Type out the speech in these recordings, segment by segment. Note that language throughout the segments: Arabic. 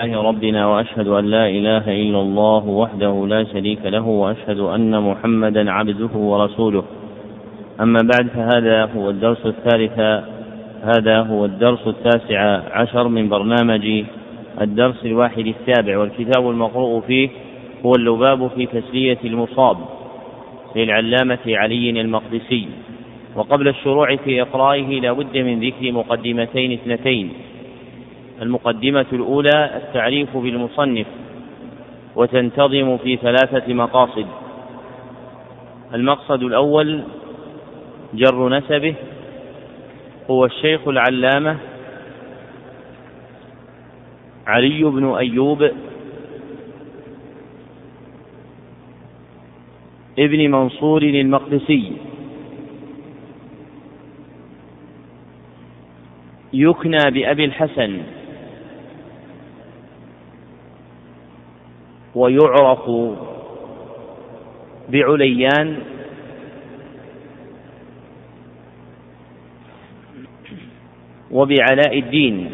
الله ربنا وأشهد أن لا إله إلا الله وحده لا شريك له وأشهد أن محمدا عبده ورسوله. أما بعد فهذا هو الدرس الثالث هذا هو الدرس التاسع عشر من برنامج الدرس الواحد السابع والكتاب المقروء فيه هو اللباب في تسلية المصاب للعلامة علي المقدسي. وقبل الشروع في إقرائه لا بد من ذكر مقدمتين اثنتين. المقدمة الأولى التعريف بالمصنف وتنتظم في ثلاثة مقاصد. المقصد الأول جر نسبه هو الشيخ العلامة علي بن أيوب ابن منصور المقدسي. يكنى بأبي الحسن. ويعرف بعليان. وبعلاء الدين.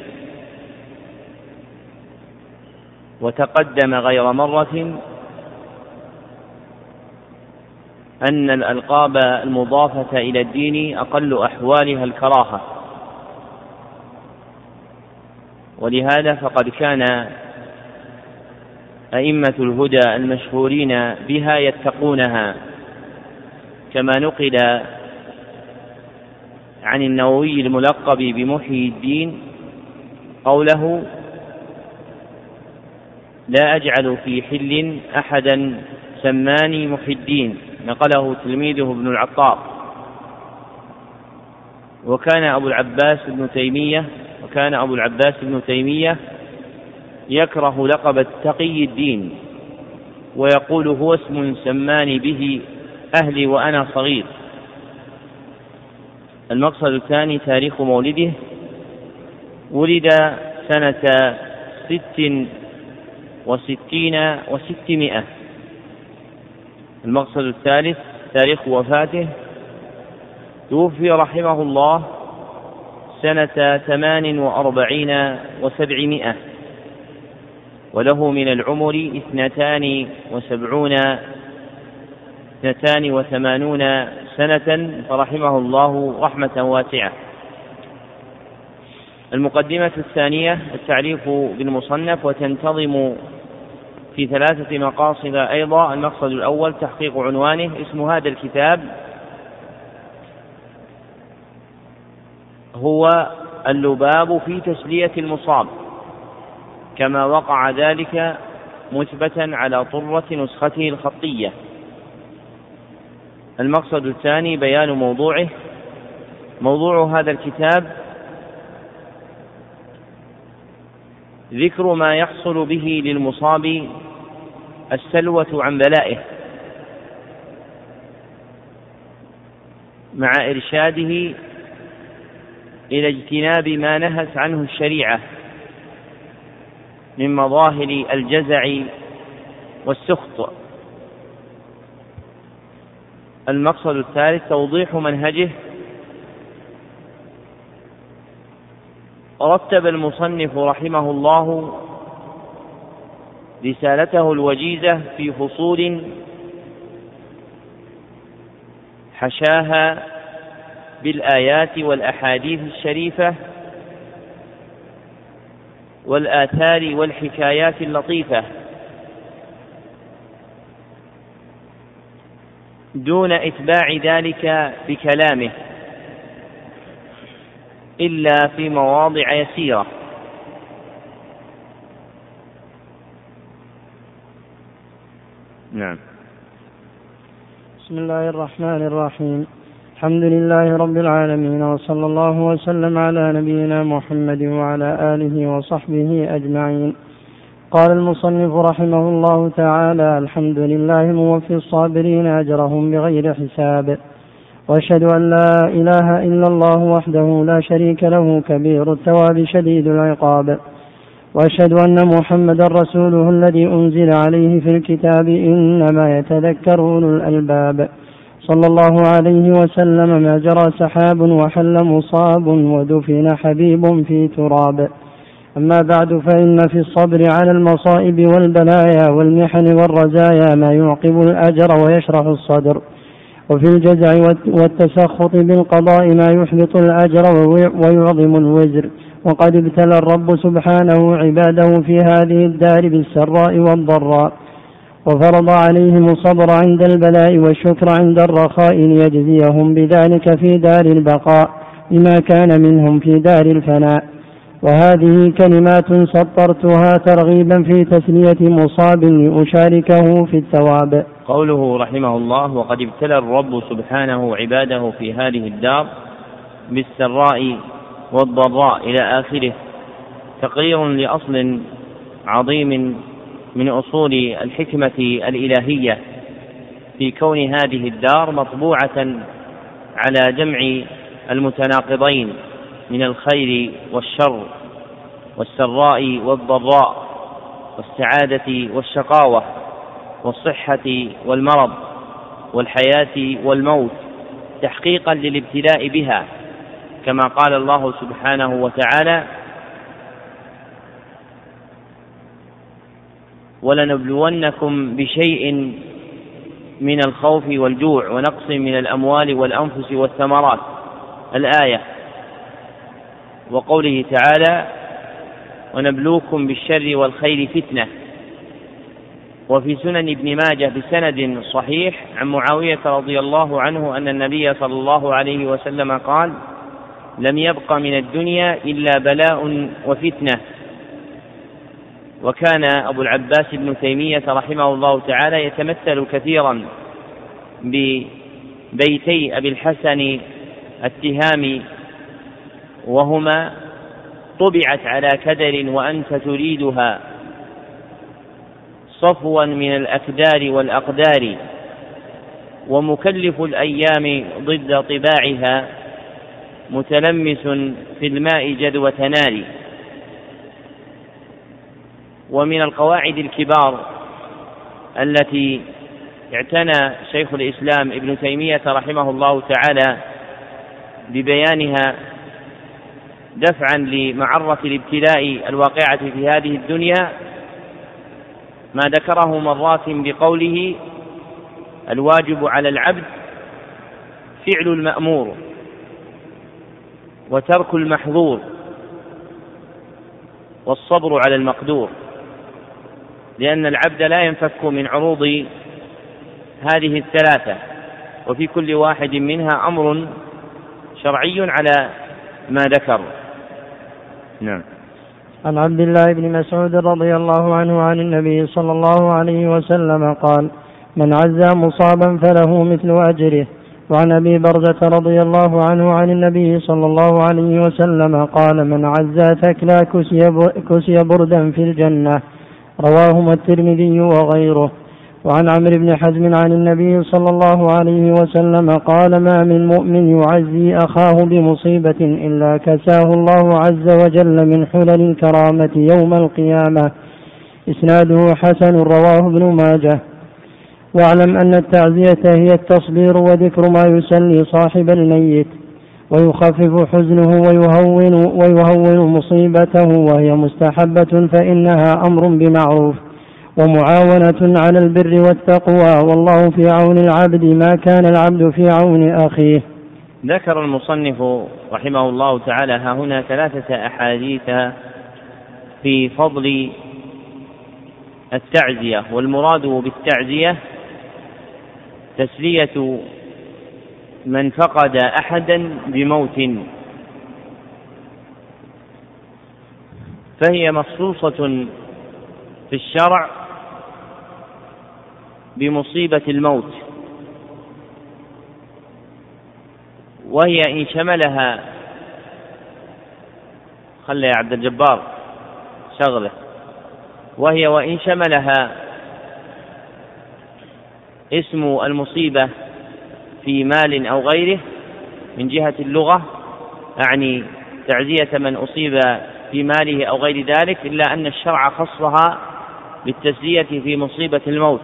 وتقدم غير مرة أن الألقاب المضافة إلى الدين أقل أحوالها الكراهة. ولهذا فقد كان أئمة الهدى المشهورين بها يتقونها كما نقل عن النووي الملقب بمحيي الدين قوله لا أجعل في حل أحدا سماني محي الدين نقله تلميذه ابن العطار وكان أبو العباس ابن تيمية وكان أبو العباس ابن تيمية يكره لقب التقي الدين ويقول هو اسم سماني به أهلي وأنا صغير. المقصد الثاني تاريخ مولده. ولد سنة ست وستين وستمائة. المقصد الثالث تاريخ وفاته. توفي رحمه الله سنة ثمان وأربعين وسبعمائة. وله من العمر اثنتان وسبعون اثنتان وثمانون سنة فرحمه الله رحمة واسعة. المقدمة الثانية التعريف بالمصنف وتنتظم في ثلاثة مقاصد أيضا. المقصد الأول تحقيق عنوانه اسم هذا الكتاب هو اللباب في تسلية المصاب. كما وقع ذلك مثبتا على طرة نسخته الخطية. المقصد الثاني بيان موضوعه. موضوع هذا الكتاب ذكر ما يحصل به للمصاب السلوة عن بلائه مع إرشاده إلى اجتناب ما نهت عنه الشريعة. من مظاهر الجزع والسخط. المقصد الثالث توضيح منهجه. رتب المصنف رحمه الله رسالته الوجيزة في فصول حشاها بالآيات والأحاديث الشريفة. والآثار والحكايات اللطيفة. دون إتباع ذلك بكلامه. إلا في مواضع يسيرة. نعم. بسم الله الرحمن الرحيم. الحمد لله رب العالمين وصلى الله وسلم على نبينا محمد وعلى آله وصحبه أجمعين. قال المصنف رحمه الله تعالى الحمد لله موفي الصابرين أجرهم بغير حساب. وأشهد أن لا إله إلا الله وحده لا شريك له كبير الثواب شديد العقاب. وأشهد أن محمدا رسوله الذي أنزل عليه في الكتاب إنما يتذكر أولو الألباب. صلى الله عليه وسلم ما جرى سحاب وحل مصاب ودفن حبيب في تراب. أما بعد فإن في الصبر على المصائب والبلايا والمحن والرزايا ما يعقب الأجر ويشرح الصدر. وفي الجزع والتسخط بالقضاء ما يحبط الأجر ويعظم الوزر. وقد ابتلى الرب سبحانه عباده في هذه الدار بالسراء والضراء. وفرض عليهم الصبر عند البلاء والشكر عند الرخاء ليجزيهم بذلك في دار البقاء بما كان منهم في دار الفناء. وهذه كلمات سطرتها ترغيبا في تسلية مصاب لأشاركه في الثواب. قوله رحمه الله وقد ابتلى الرب سبحانه عباده في هذه الدار بالسراء والضراء إلى آخره تقرير لأصل عظيم من أصول الحكمة الإلهية في كون هذه الدار مطبوعة على جمع المتناقضين من الخير والشر والسراء والضراء والسعادة والشقاوة والصحة والمرض والحياة والموت تحقيقا للابتلاء بها كما قال الله سبحانه وتعالى ولنبلونكم بشيء من الخوف والجوع ونقص من الأموال والأنفس والثمرات. الآية وقوله تعالى ونبلوكم بالشر والخير فتنة. وفي سنن ابن ماجه بسند صحيح عن معاوية رضي الله عنه أن النبي صلى الله عليه وسلم قال لم يبق من الدنيا إلا بلاء وفتنة. وكان أبو العباس ابن تيمية رحمه الله تعالى يتمثل كثيرا ببيتي أبي الحسن التهامي وهما طبعت على كدر وأنت تريدها صفوا من الأكدار والأقدار ومكلف الأيام ضد طباعها متلمس في الماء جدوى نار. ومن القواعد الكبار التي اعتنى شيخ الإسلام ابن تيمية رحمه الله تعالى ببيانها دفعا لمعرة الابتلاء الواقعة في هذه الدنيا ما ذكره مرات بقوله الواجب على العبد فعل المأمور وترك المحظور والصبر على المقدور. لأن العبد لا ينفك من عروض هذه الثلاثة وفي كل واحد منها أمر شرعي على ما ذكر. نعم. عن عبد الله بن مسعود رضي الله عنه عن النبي صلى الله عليه وسلم قال من عزى مصابا فله مثل أجره. وعن أبي برزة رضي الله عنه عن النبي صلى الله عليه وسلم قال من عزى ثكلا كسي بردا في الجنة. رواهما الترمذي وغيره. وعن عمرو بن حزم عن النبي صلى الله عليه وسلم قال ما من مؤمن يعزي أخاه بمصيبة إلا كساه الله عز وجل من حلل الكرامة يوم القيامة. إسناده حسن رواه ابن ماجه. واعلم أن التعزية هي التصبير وذكر ما يسلي صاحب الميت. ويخفف حزنه ويهون ويهون مصيبته وهي مستحبة فإنها أمر بمعروف ومعاونة على البر والتقوى والله في عون العبد ما كان العبد في عون أخيه. ذكر المصنف رحمه الله تعالى ها هنا ثلاثة أحاديث في فضل التعزية والمراد بالتعزية تسلية من فقد أحدا بموت. فهي مخصوصة في الشرع بمصيبة الموت وهي إن شملها خلي يا عبد الجبار شغله وهي وإن شملها اسم المصيبة في مال أو غيره من جهة اللغة أعني تعزية من أصيب في ماله أو غير ذلك إلا أن الشرع خصها بالتسلية في مصيبة الموت.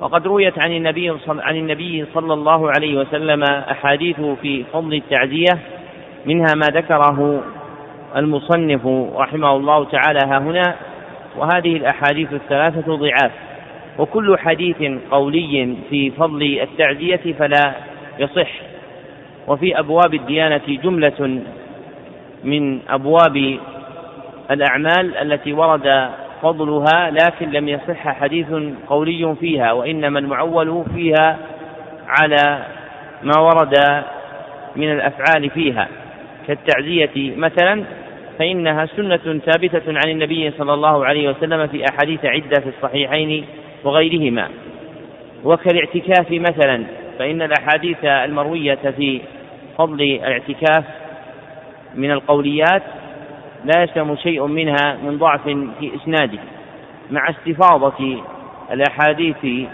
وقد رويت عن النبي عن النبي صلى الله عليه وسلم أحاديث في فضل التعزية منها ما ذكره المصنف رحمه الله تعالى ها هنا وهذه الأحاديث الثلاثة ضعاف. وكل حديث قولي في فضل التعزية فلا يصح. وفي أبواب الديانة جملة من أبواب الأعمال التي ورد فضلها لكن لم يصح حديث قولي فيها وإنما المعول فيها على ما ورد من الأفعال فيها. كالتعزية مثلا فإنها سنة ثابتة عن النبي صلى الله عليه وسلم في أحاديث عدة في الصحيحين وغيرهما. وكالاعتكاف مثلا فإن الأحاديث المروية في فضل الاعتكاف من القوليات لا يسلم شيء منها من ضعف في إسناده مع استفاضة الأحاديث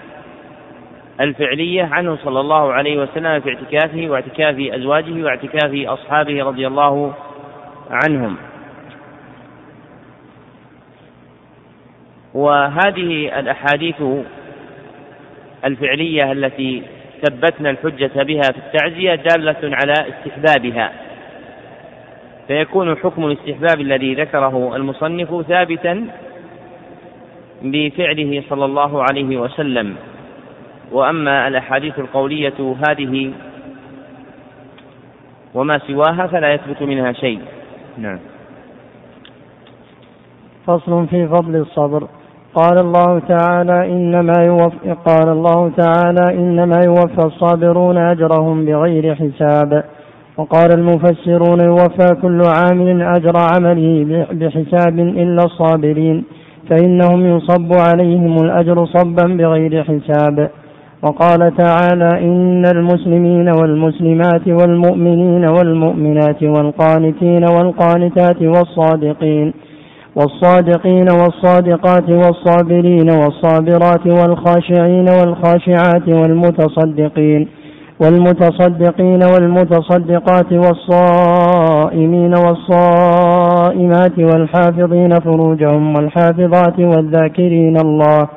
الفعلية عنه صلى الله عليه وسلم في اعتكافه واعتكاف أزواجه واعتكاف أصحابه رضي الله عنهم. وهذه الأحاديث الفعلية التي ثبتنا الحجة بها في التعزية دالة على استحبابها. فيكون حكم الاستحباب الذي ذكره المصنف ثابتا بفعله صلى الله عليه وسلم. وأما الأحاديث القولية هذه وما سواها فلا يثبت منها شيء. نعم. فصل في فضل الصبر. قال الله تعالى إنما يوفى قال الله تعالى إنما يوفى الصابرون أجرهم بغير حساب. وقال المفسرون يوفى كل عامل أجر عمله بحساب إلا الصابرين فإنهم يصب عليهم الأجر صبا بغير حساب. وقال تعالى إن المسلمين والمسلمات والمؤمنين والمؤمنات والقانتين والقانتات والصادقين والصادقين والصادقات والصابرين والصابرات والخاشعين والخاشعات والمتصدقين والمتصدقين والمتصدقات والصائمين والصائمات والحافظين فروجهم والحافظات والذاكرين الله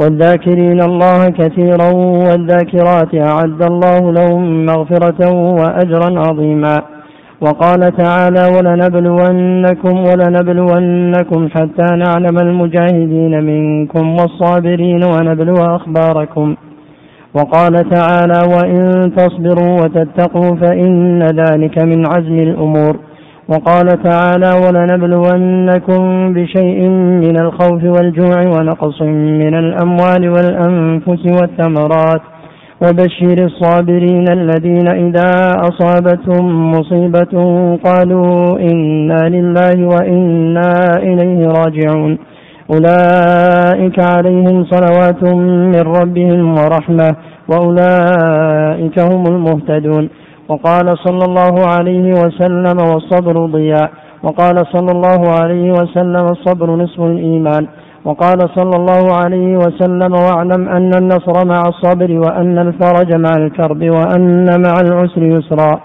والذاكرين الله كثيرا والذاكرات أعد الله لهم مغفرة وأجرا عظيما وقال تعالى ولنبلونكم ولنبلونكم حتى نعلم المجاهدين منكم والصابرين ونبلو أخباركم. وقال تعالى وإن تصبروا وتتقوا فإن ذلك من عزم الأمور. وقال تعالى ولنبلونكم بشيء من الخوف والجوع ونقص من الأموال والأنفس والثمرات. وبشر الصابرين الذين إذا أصابتهم مصيبة قالوا إنا لله وإنا إليه راجعون. أولئك عليهم صلوات من ربهم ورحمة وأولئك هم المهتدون. وقال صلى الله عليه وسلم والصبر ضياء. وقال صلى الله عليه وسلم الصبر نصف الإيمان. وقال صلى الله عليه وسلم واعلم أن النصر مع الصبر وأن الفرج مع الكرب وأن مع العسر يسرا.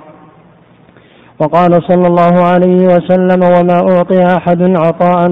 وقال صلى الله عليه وسلم وما أعطي أحد عطاء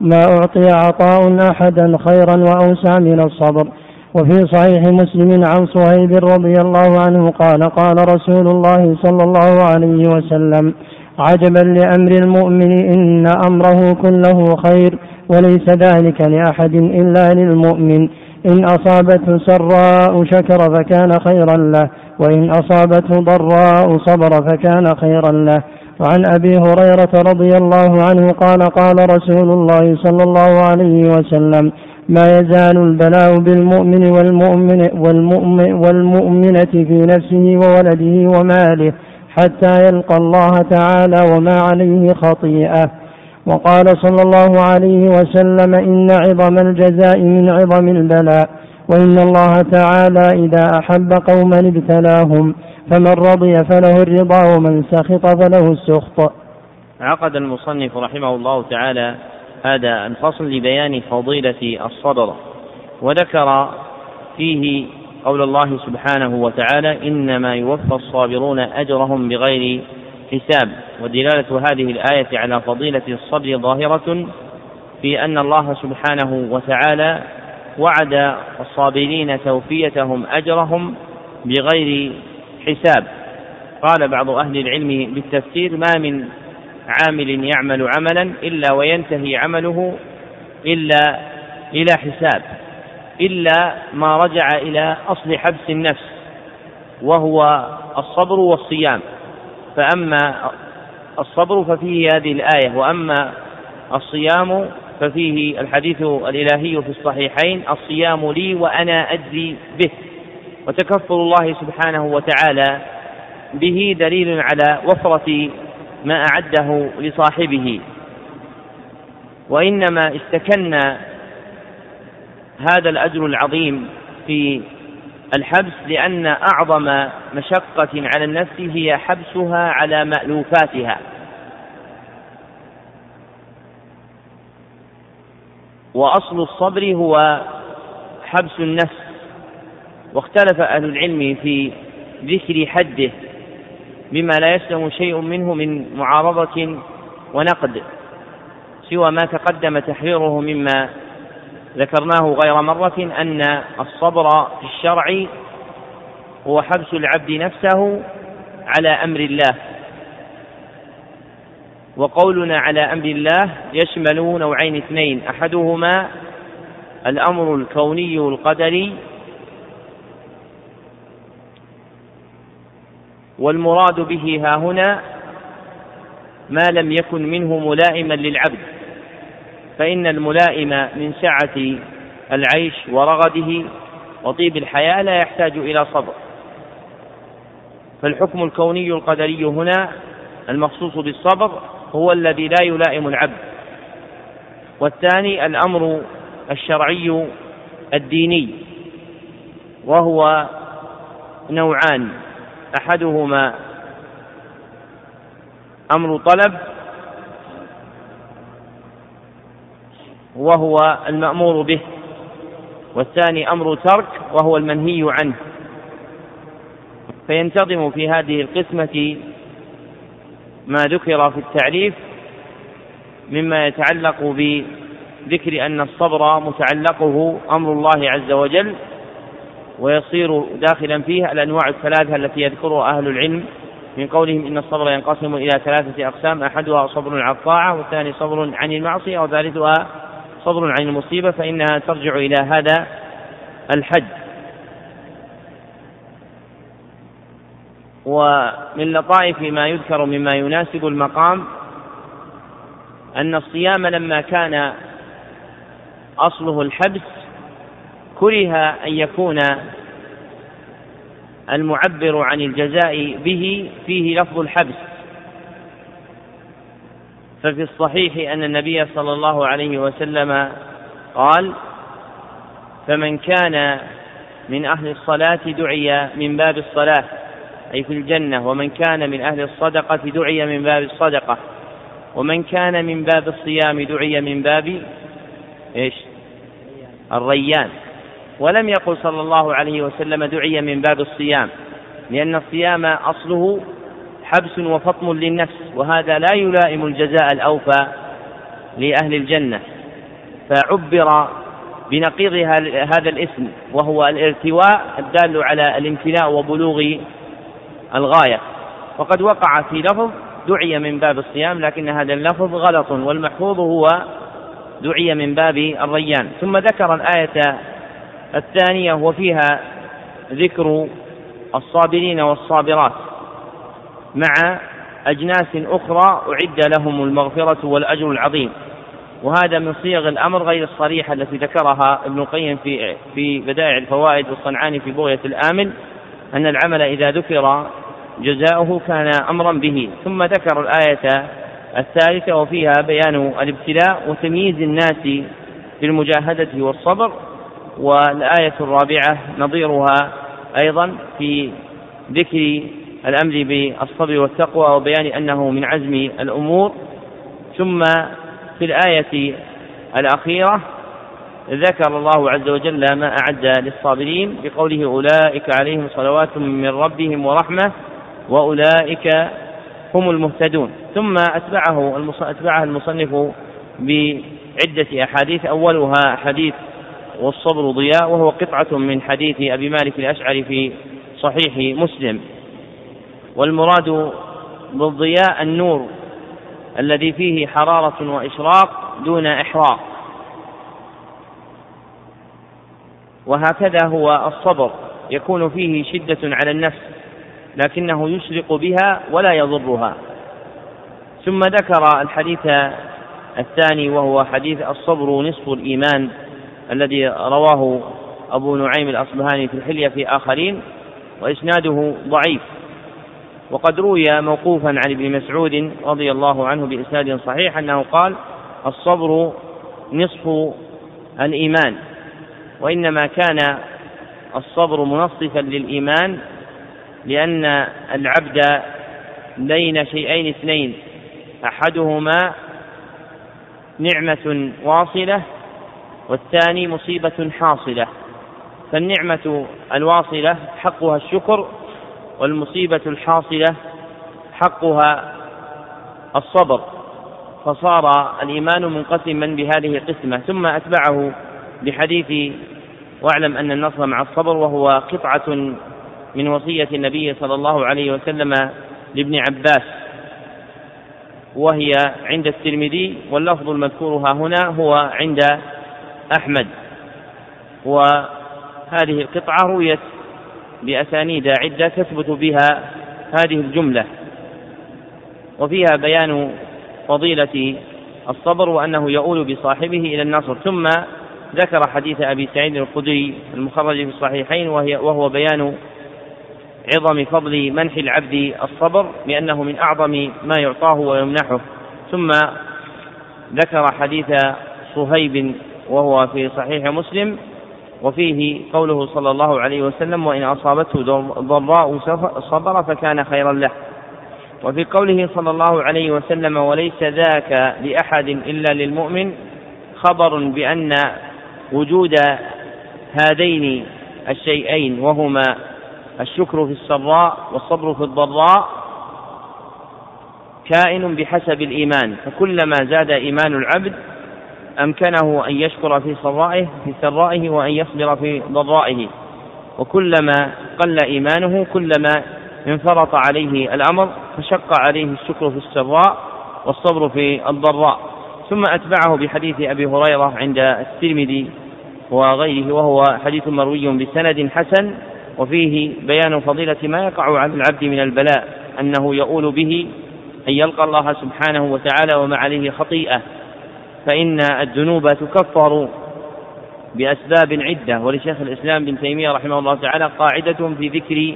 ما أعطي عطاء أحدا خيرا وأوسع من الصبر. وفي صحيح مسلم عن صهيب رضي الله عنه قال قال رسول الله صلى الله عليه وسلم عجبا لأمر المؤمن إن أمره كله خير وليس ذلك لأحد إلا للمؤمن. إن أصابته سراء شكر فكان خيرا له وإن أصابته ضراء صبر فكان خيرا له. وعن أبي هريرة رضي الله عنه قال قال رسول الله صلى الله عليه وسلم ما يزال البلاء بالمؤمن والمؤمن والمؤمن والمؤمنة في نفسه وولده وماله حتى يلقى الله تعالى وما عليه خطيئة. وقال صلى الله عليه وسلم إن عظم الجزاء من عظم البلاء وإن الله تعالى إذا أحب قوما ابتلاهم فمن رضي فله الرضا ومن سخط فله السخط. عقد المصنف رحمه الله تعالى هذا الفصل لبيان فضيلة الصبر وذكر فيه قول الله سبحانه وتعالى إنما يوفى الصابرون أجرهم بغير حساب ودلالة هذه الآية على فضيلة الصبر ظاهرة في أن الله سبحانه وتعالى وعد الصابرين توفيتهم أجرهم بغير حساب. قال بعض أهل العلم بالتفسير ما من عامل يعمل عملا إلا وينتهي عمله إلا إلى حساب إلا ما رجع إلى أصل حبس النفس وهو الصبر والصيام. فأما الصبر ففيه هذه الآية وأما الصيام ففيه الحديث الإلهي في الصحيحين الصيام لي وأنا أجزي به. وتكفل الله سبحانه وتعالى به دليل على وفرة ما أعده لصاحبه. وإنما استكن هذا الأجر العظيم في الحبس لأن أعظم مشقة على النفس هي حبسها على مألوفاتها. وأصل الصبر هو حبس النفس. واختلف أهل العلم في ذكر حده بما لا يسلم شيء منه من معارضة ونقد سوى ما تقدم تحريره مما ذكرناه غير مرة أن الصبر في الشرع هو حبس العبد نفسه على أمر الله. وقولنا على أمر الله يشمل نوعين اثنين. أحدهما الأمر الكوني القدري والمراد به ها هنا ما لم يكن منه ملائما للعبد. فإن الملائم من سعة العيش ورغده وطيب الحياة لا يحتاج إلى صبر. فالحكم الكوني القدري هنا المخصوص بالصبر هو الذي لا يلائم العبد. والثاني الأمر الشرعي الديني وهو نوعان أحدهما أمر طلب وهو المأمور به والثاني أمر ترك وهو المنهي عنه. فينتظم في هذه القسمة ما ذكر في التعريف مما يتعلق بذكر أن الصبر متعلقه أمر الله عز وجل ويصير داخلا فيه الأنواع الثلاثة التي يذكرها أهل العلم. من قولهم إن الصبر ينقسم إلى ثلاثة أقسام أحدها صبر على الطاعة والثاني صبر عن المعصية وثالثها صبر عن المصيبة فإنها ترجع إلى هذا الحد. ومن لطائف ما يذكر مما يناسب المقام أن الصيام لما كان أصله الحبس كره أن يكون المعبر عن الجزاء به فيه لفظ الحبس. ففي الصحيح أن النبي صلى الله عليه وسلم قال فمن كان من أهل الصلاة دعي من باب الصلاة أي في الجنة ومن كان من أهل الصدقة دعي من باب الصدقة ومن كان من باب الصيام دعي من باب إيش؟ الريان ولم يقل صلى الله عليه وسلم دعي من باب الصيام لأن الصيام أصله حبس وفطم للنفس وهذا لا يلائم الجزاء الأوفى لأهل الجنة. فعبر بنقيض هذا الاسم وهو الارتواء الدال على الامتلاء وبلوغ الغاية. وقد وقع في لفظ دعي من باب الصيام لكن هذا اللفظ غلط والمحفوظ هو دعي من باب الريان. ثم ذكر الآية الثانية وفيها ذكر الصابرين والصابرات. مع أجناس أخرى أعد لهم المغفرة والأجر العظيم. وهذا من صيغ الأمر غير الصريحة التي ذكرها ابن القيم في في بدائع الفوائد والصنعاني في بغية الآمل أن العمل إذا ذكر جزاؤه كان أمرا به. ثم ذكر الآية الثالثة وفيها بيان الابتلاء وتمييز الناس بالمجاهدة والصبر والآية الرابعة نظيرها أيضا في ذكر الأمر بالصبر والتقوى وبيان أنه من عزم الأمور. ثم في الآية الأخيرة ذكر الله عز وجل ما أعد للصابرين بقوله أولئك عليهم صلوات من ربهم ورحمة وأولئك هم المهتدون. ثم أتبعه أتبعها المصنف بعدة أحاديث. أولها حديث والصبر ضياء وهو قطعة من حديث أبي مالك الأشعري في صحيح مسلم. والمراد بالضياء النور الذي فيه حرارة وإشراق دون إحراق. وهكذا هو الصبر يكون فيه شدة على النفس لكنه يشرق بها ولا يضرها. ثم ذكر الحديث الثاني وهو حديث الصبر نصف الإيمان الذي رواه أبو نعيم الأصبهاني في الحلية في آخرين وإسناده ضعيف. وقد روي موقوفا عن ابن مسعود رضي الله عنه بإسناد صحيح أنه قال الصبر نصف الإيمان وإنما كان الصبر منصفا للإيمان لأن العبد بين شيئين اثنين أحدهما نعمة واصلة والثاني مصيبة حاصلة. فالنعمة الواصلة حقها الشكر والمصيبة الحاصلة حقها الصبر فصار الإيمان منقسما بهذه القسمة. ثم أتبعه بحديث واعلم أن النصر مع الصبر وهو قطعة من وصية النبي صلى الله عليه وسلم لابن عباس وهي عند الترمذي واللفظ المذكور ها هنا هو عند أحمد. وهذه القطعة رويت بأسانيد عدة تثبت بها هذه الجملة. وفيها بيان فضيلة الصبر وأنه يؤول بصاحبه إلى النصر. ثم ذكر حديث أبي سعيد الخدري المخرج في الصحيحين وهي وهو بيان عظم فضل منح العبد الصبر لأنه من أعظم ما يعطاه ويمنحه. ثم ذكر حديث صهيب وهو في صحيح مسلم وفيه قوله صلى الله عليه وسلم وإن أصابته ضراء صبر فكان خيرا له. وفي قوله صلى الله عليه وسلم وليس ذاك لأحد إلا للمؤمن خبر بأن وجود هذين الشيئين وهما الشكر في السراء والصبر في الضراء كائن بحسب الإيمان. فكلما زاد إيمان العبد أمكنه أن يشكر في سرائه في سرائه وأن يصبر في ضرائه. وكلما قل إيمانه كلما انفرط عليه الأمر فشق عليه الشكر في السراء والصبر في الضراء. ثم أتبعه بحديث أبي هريرة عند الترمذي وغيره وهو حديث مروي بسند حسن وفيه بيان فضيلة ما يقع على العبد من البلاء أنه يؤول به أن يلقى الله سبحانه وتعالى وما عليه خطيئة. فإن الذنوب تكفر بأسباب عدة ولشيخ الإسلام بن تيمية رحمه الله تعالى قاعدة في ذكر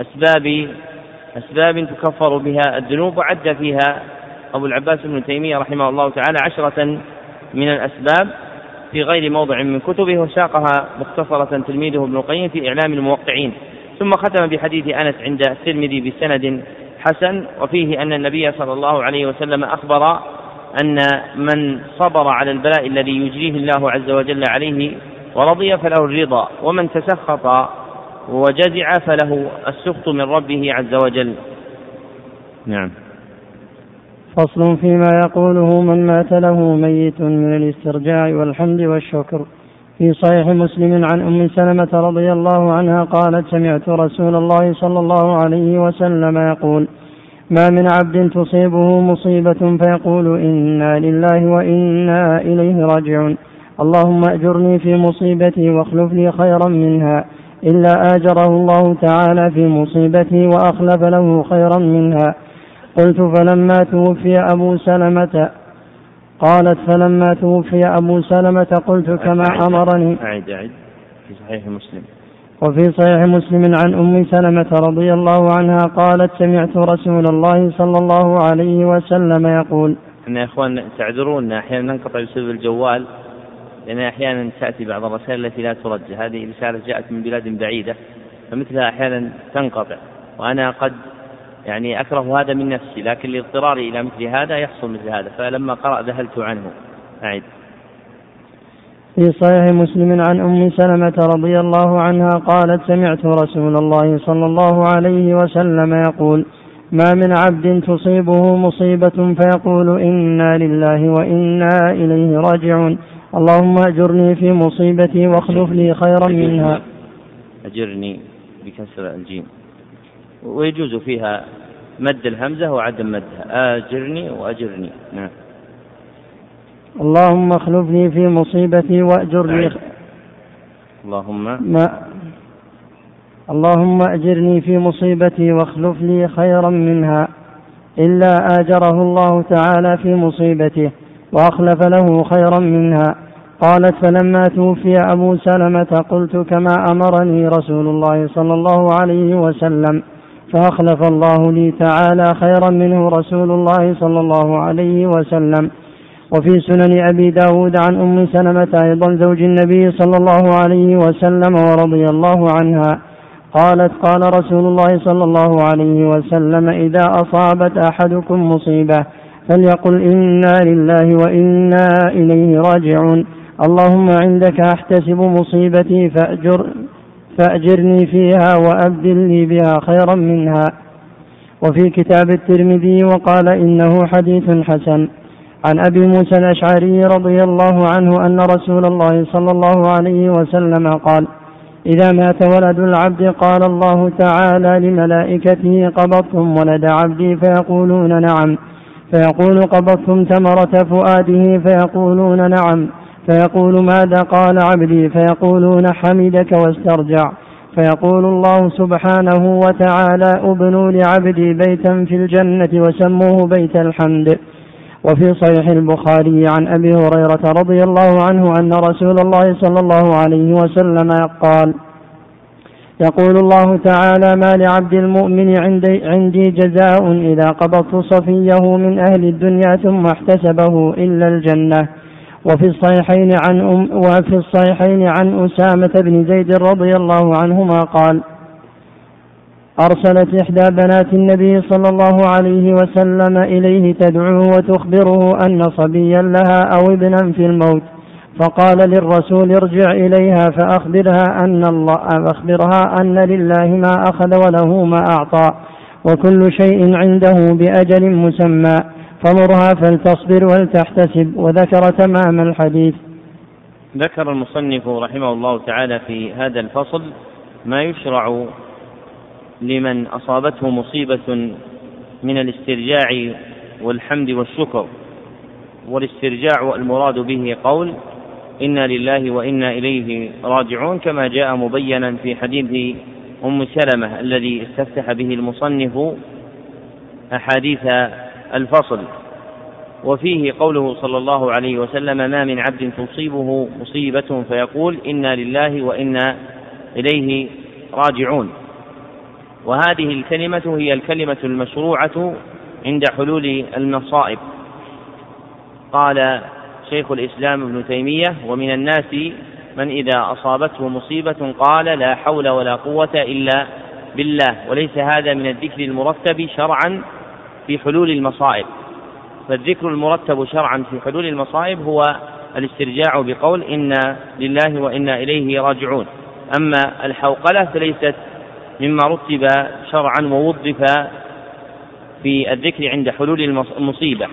أسباب أسباب تكفر بها الذنوب وعد فيها أبو العباس بن تيمية رحمه الله تعالى عشرة من الأسباب في غير موضع من كتبه وساقها مختصرة تلميذه ابن القيم في إعلام الموقعين. ثم ختم بحديث أنس عند الترمذي بسند حسن وفيه أن النبي صلى الله عليه وسلم أخبر أن من صبر على البلاء الذي يجريه الله عز وجل عليه ورضي فله الرضا ومن تسخط وجزع فله السخط من ربه عز وجل. نعم. فصل فيما يقوله من مات له ميت من الاسترجاع والحمد والشكر. في صحيح مسلم عن أم سلمة رضي الله عنها قالت سمعت رسول الله صلى الله عليه وسلم يقول ما من عبد تصيبه مصيبة فيقول إنا لله وإنا إليه راجعون. اللهم أجرني في مصيبتي واخلف لي خيرا منها. إلا آجره الله تعالى في مصيبتي وأخلف له خيرا منها. قلت فلما توفي أبو سلمة قالت فلما توفي أبو سلمة قلت كما أمرني. أعد أعد في صحيح مسلم. وفي صحيح مسلم عن أم سلمة رضي الله عنها قالت سمعت رسول الله صلى الله عليه وسلم يقول أن يا إخوان تعذرون أحيانا ننقطع بسبب الجوال لأن أحيانا تأتي بعض الرسائل التي لا ترد هذه رسالة جاءت من بلاد بعيدة فمثلها أحيانا تنقطع. وأنا قد يعني أكره هذا من نفسي لكن لاضطراري إلى مثل هذا يحصل مثل هذا. فلما قرأ ذهلت عنه. أعد. في صحيح مسلم عن أم سلمة رضي الله عنها قالت سمعت رسول الله صلى الله عليه وسلم يقول ما من عبد تصيبه مصيبة فيقول إنا لله وإنا إليه راجعون. اللهم أجرني في مصيبتي واخلف لي خيرا منها. أجرني بكسر الجيم. ويجوز فيها مد الهمزة وعدم مدها. آجرني وأجرني. نعم. اللهم اخلفني في مصيبتي وأجرني اللهم ما اللهم أجرني في مصيبتي واخلف لي خيرا منها إلا آجره الله تعالى في مصيبته وأخلف له خيرا منها. قالت فلما توفي أبو سلمة قلت كما أمرني رسول الله صلى الله عليه وسلم فأخلف الله لي تعالى خيرا منه رسول الله صلى الله عليه وسلم. وفي سنن أبي داود عن أم سلمة أيضا زوج النبي صلى الله عليه وسلم ورضي الله عنها قالت قال رسول الله صلى الله عليه وسلم إذا أصابت أحدكم مصيبة فليقل إنا لله وإنا إليه راجعون. اللهم عندك أحتسب مصيبتي فأجر فأجرني فيها وأبدل لي بها خيرا منها. وفي كتاب الترمذي وقال إنه حديث حسن. عن أبي موسى الأشعري رضي الله عنه أن رسول الله صلى الله عليه وسلم قال إذا مات ولد العبد قال الله تعالى لملائكته قبضتم ولد عبدي فيقولون نعم فيقول قبضتم ثمرة فؤاده فيقولون نعم فيقول ماذا قال عبدي فيقولون حمدك واسترجع فيقول الله سبحانه وتعالى ابنوا لعبدي بيتا في الجنة وسموه بيت الحمد. وفي صحيح البخاري عن أبي هريرة رضي الله عنه أن رسول الله صلى الله عليه وسلم قال يقول الله تعالى ما لعبد المؤمن عندي, عندي جزاء إذا قبضت صفيه من أهل الدنيا ثم احتسبه إلا الجنة. وفي الصحيحين عن أم وفي الصحيحين عن أسامة بن زيد رضي الله عنهما قال أرسلت إحدى بنات النبي صلى الله عليه وسلم إليه تدعوه وتخبره أن صبيا لها أو ابنا في الموت فقال للرسول ارجع إليها فأخبرها أن الله أخبرها أن لله ما أخذ وله ما أعطى وكل شيء عنده بأجل مسمى فمرها فلتصبر ولتحتسب وذكر تمام الحديث. ذكر المصنف رحمه الله تعالى في هذا الفصل ما يشرع لمن أصابته مصيبة من الاسترجاع والحمد والشكر والاسترجاع المراد به قول إنا لله وإنا إليه راجعون كما جاء مبينا في حديث أم سلمة الذي استفتح به المصنف أحاديث الفصل. وفيه قوله صلى الله عليه وسلم ما من عبد تصيبه مصيبة فيقول إنا لله وإنا إليه راجعون. وهذه الكلمة هي الكلمة المشروعة عند حلول المصائب. قال شيخ الإسلام ابن تيمية ومن الناس من إذا أصابته مصيبة قال لا حول ولا قوة إلا بالله وليس هذا من الذكر المرتب شرعا في حلول المصائب. فالذكر المرتب شرعا في حلول المصائب هو الاسترجاع بقول إنا لله وإنا إليه راجعون أما الحوقلة فليست مما رتب شرعا ووظف في الذكر عند حلول المصيبة.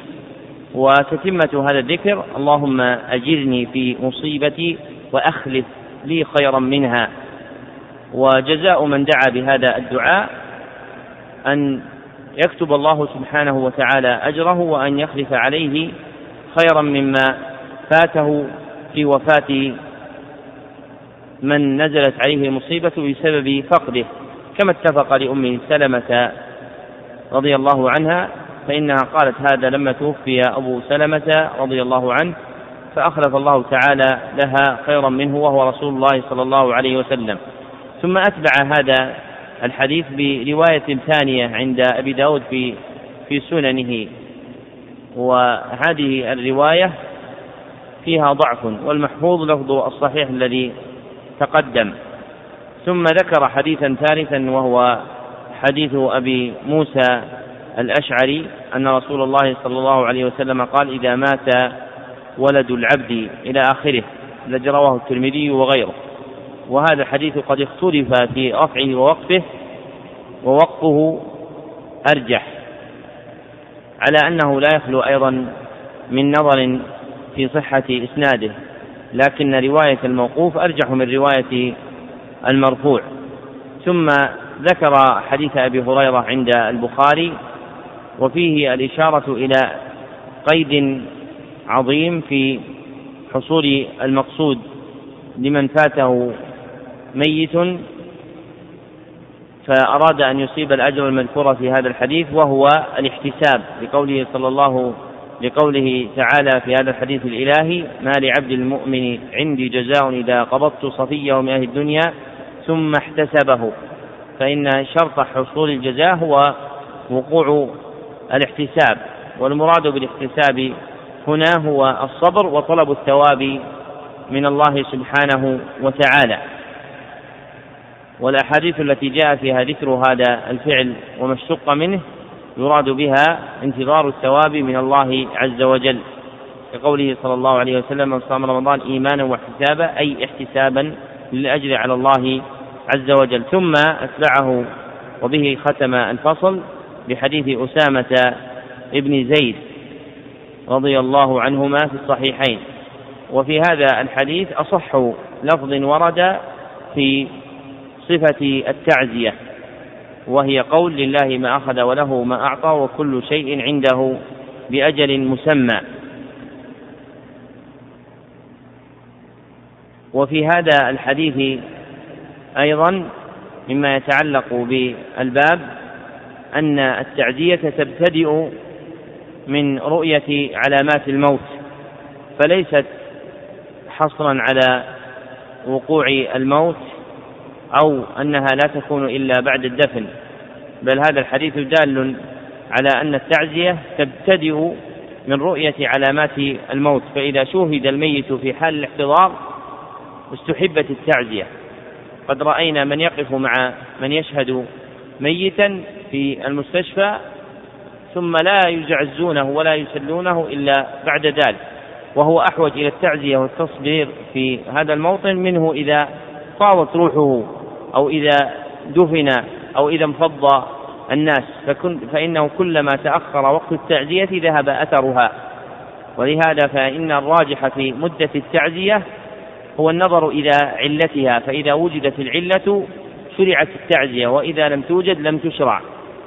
وتتمة هذا الذكر اللهم أجرني في مصيبتي وأخلف لي خيرا منها. وجزاء من دعا بهذا الدعاء أن يكتب الله سبحانه وتعالى أجره وأن يخلف عليه خيرا مما فاته في وفاة من نزلت عليه المصيبة بسبب فقده. كما اتفق لأم سلمة رضي الله عنها فإنها قالت هذا لما توفي أبو سلمة رضي الله عنه فأخلف الله تعالى لها خيرا منه وهو رسول الله صلى الله عليه وسلم. ثم أتبع هذا الحديث برواية ثانية عند أبي داود في في سننه. وهذه الرواية فيها ضعف والمحفوظ لفظ الصحيح الذي تقدم. ثم ذكر حديثا ثالثا وهو حديث أبي موسى الأشعري أن رسول الله صلى الله عليه وسلم قال إذا مات ولد العبد إلى آخره الذي رواه الترمذي وغيره. وهذا الحديث قد اختلف في رفعه ووقفه ووقفه أرجح. على أنه لا يخلو أيضا من نظر في صحة إسناده لكن رواية الموقوف أرجح من رواية المرفوع. ثم ذكر حديث أبي هريرة عند البخاري وفيه الإشارة إلى قيد عظيم في حصول المقصود لمن فاته ميت فأراد أن يصيب الأجر المذكور في هذا الحديث وهو الاحتساب لقوله صلى الله لقوله تعالى في هذا الحديث الإلهي ما لعبد المؤمن عندي جزاء إذا قبضت صفية من أهل الدنيا ثم احتسبه. فإن شرط حصول الجزاء هو وقوع الاحتساب والمراد بالاحتساب هنا هو الصبر وطلب الثواب من الله سبحانه وتعالى. والأحاديث التي جاء فيها ذكر هذا الفعل وما اشتق منه يراد بها انتظار الثواب من الله عز وجل. كقوله صلى الله عليه وسلم من صام رمضان إيمانا واحتسابا أي احتسابا للأجر على الله عز وجل. ثم أتبعه وبه ختم الفصل بحديث أسامة ابن زيد رضي الله عنهما في الصحيحين. وفي هذا الحديث أصح لفظ ورد في صفة التعزية وهي قول لله ما أخذ وله ما أعطى وكل شيء عنده بأجل مسمى. وفي هذا الحديث أيضا مما يتعلق بالباب أن التعزية تبتدئ من رؤية علامات الموت فليست حصرا على وقوع الموت أو أنها لا تكون إلا بعد الدفن بل هذا الحديث دال على أن التعزية تبتدئ من رؤية علامات الموت فإذا شوهد الميت في حال الاحتضار استحبت التعزية. قد رأينا من يقف مع من يشهد ميتا في المستشفى ثم لا يزعزونه ولا يسلونه إلا بعد ذلك. وهو أحوج إلى التعزية والتصبير في هذا الموطن منه إذا فاضت روحه أو إذا دفن أو إذا انفض الناس. فكن فإنه كلما تأخر وقت التعزية ذهب أثرها. ولهذا فإن الراجح في مدة التعزية هو النظر إلى علتها فإذا وجدت العلة شرعت التعزية وإذا لم توجد لم تشرع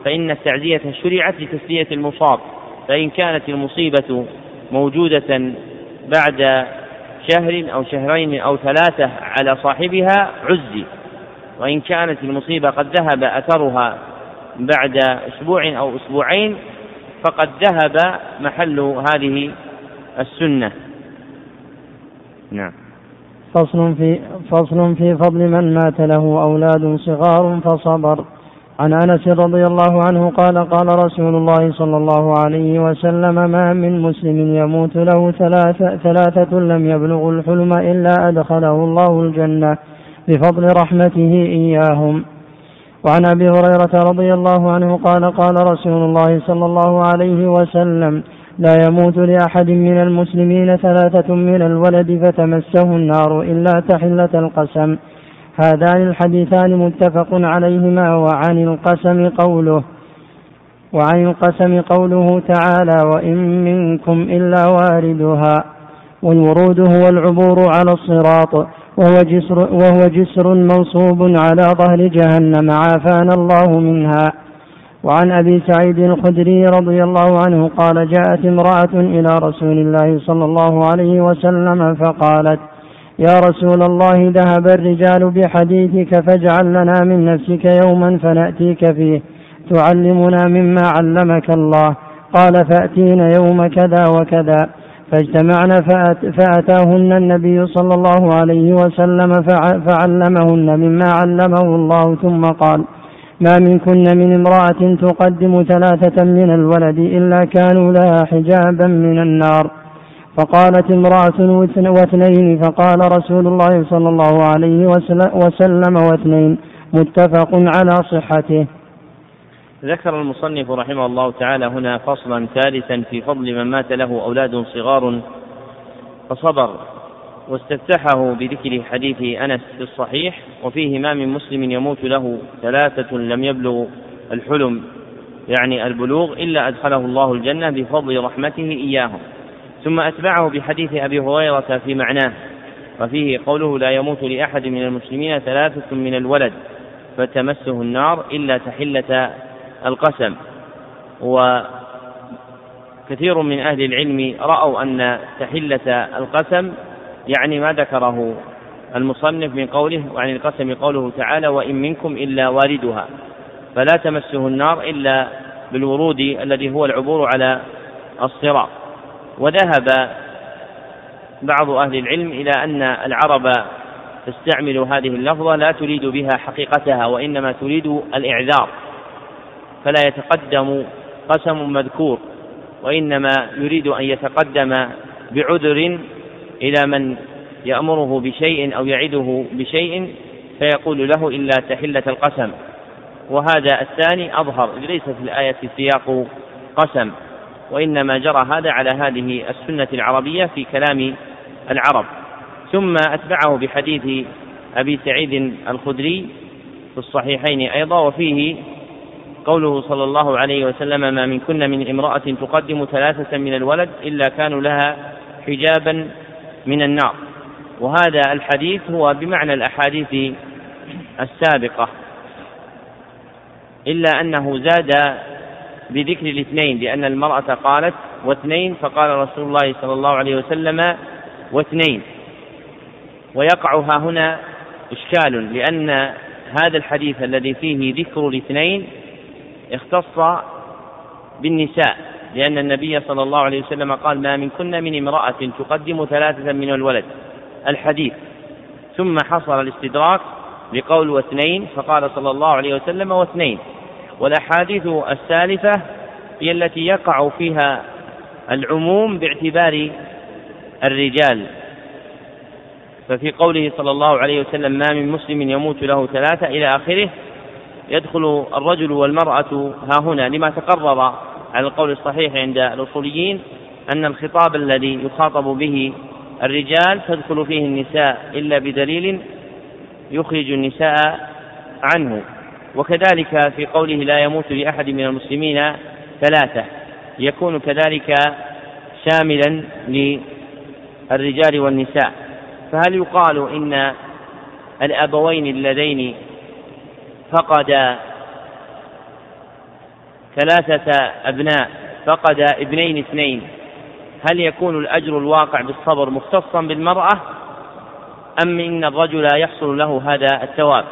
فإن التعزية شرعت لتسلية المصاب فإن كانت المصيبة موجودة بعد شهر أو شهرين أو ثلاثة على صاحبها عزي. وإن كانت المصيبة قد ذهب أثرها بعد أسبوع أو أسبوعين فقد ذهب محل هذه السنة. نعم. فصل في فصل في فضل من مات له أولاد صغار فصبر. عن أنس رضي الله عنه قال قال رسول الله صلى الله عليه وسلم ما من مسلم يموت له ثلاثة, ثلاثة لم يبلغوا الحلم إلا أدخله الله الجنة بفضل رحمته إياهم. وعن أبي هريرة رضي الله عنه قال قال رسول الله صلى الله عليه وسلم لا يموت لأحد من المسلمين ثلاثة من الولد فتمسه النار إلا تحلة القسم. هذان الحديثان متفق عليهما وعن القسم قوله وعن القسم قوله تعالى وإن منكم إلا واردها والورود هو العبور على الصراط وهو جسر, وهو جسر منصوب على ظهر جهنم عافانا الله منها. وعن أبي سعيد الخدري رضي الله عنه قال جاءت امرأة إلى رسول الله صلى الله عليه وسلم فقالت يا رسول الله ذهب الرجال بحديثك فاجعل لنا من نفسك يوما فنأتيك فيه تعلمنا مما علمك الله. قال فاتينا يوم كذا وكذا. فاجتمعنا فأتاهن النبي صلى الله عليه وسلم فعلمهن مما علمه الله ثم قال ما منكن من امرأة تقدم ثلاثة من الولد إلا كانوا لها حجابا من النار. فقالت امرأة واثنين فقال رسول الله صلى الله عليه وسلم واثنين متفق على صحته. ذكر المصنف رحمه الله تعالى هنا فصلا ثالثا في فضل من مات له أولاد صغار فصبر. واستفتحه بذكر حديث أنس في الصحيح وفيه ما من مسلم يموت له ثلاثة لم يبلغ الحلم يعني البلوغ إلا أدخله الله الجنة بفضل رحمته إياهم. ثم أتبعه بحديث أبي هريرة في معناه وفيه قوله لا يموت لأحد من المسلمين ثلاثة من الولد فتمسه النار إلا تحلة القسم. وهذا كثير من أهل العلم رأوا أن تحلة القسم يعني ما ذكره المصنف من قوله وعن القسم قوله تعالى وإن منكم إلا واردها فلا تمسه النار إلا بالورود الذي هو العبور على الصراط. وذهب بعض أهل العلم إلى أن العرب تستعمل هذه اللفظة لا تريد بها حقيقتها وإنما تريد الإعذار. فلا يتقدم قسم مذكور وإنما يريد أن يتقدم بعذر إلى من يأمره بشيء أو يعده بشيء فيقول له إلا تحلة القسم. وهذا الثاني أظهر ليس في الآية سياق قسم وإنما جرى هذا على هذه السنة العربية في كلام العرب. ثم أتبعه بحديث أبي سعيد الخدري في الصحيحين أيضا وفيه قوله صلى الله عليه وسلم ما من كن من امرأة تقدم ثلاثة من الولد إلا كانوا لها حجابا من النار. وهذا الحديث هو بمعنى الأحاديث السابقة. إلا أنه زاد بذكر الاثنين لأن المرأة قالت واثنين فقال رسول الله صلى الله عليه وسلم واثنين. ويقع ها هنا إشكال لأن هذا الحديث الذي فيه ذكر الاثنين اختص بالنساء. لأن النبي صلى الله عليه وسلم قال ما من كن من امرأة تقدم ثلاثة من الولد. الحديث. ثم حصل الاستدراك بقول واثنين فقال صلى الله عليه وسلم واثنين. والأحاديث السالفة هي التي يقع فيها العموم باعتبار الرجال. ففي قوله صلى الله عليه وسلم ما من مسلم يموت له ثلاثة إلى آخره يدخل الرجل والمرأة ها هنا لما تقرر على القول الصحيح عند الأصوليين أن الخطاب الذي يخاطب به الرجال تدخل فيه النساء إلا بدليل يخرج النساء عنه. وكذلك في قوله لا يموت لأحد من المسلمين ثلاثة يكون كذلك شاملا للرجال والنساء. فهل يقال إن الأبوين اللذين فقدا ثلاثة أبناء فقد ابنين اثنين. هل يكون الأجر الواقع بالصبر مختصا بالمرأة؟ أم إن الرجل يحصل له هذا الثواب؟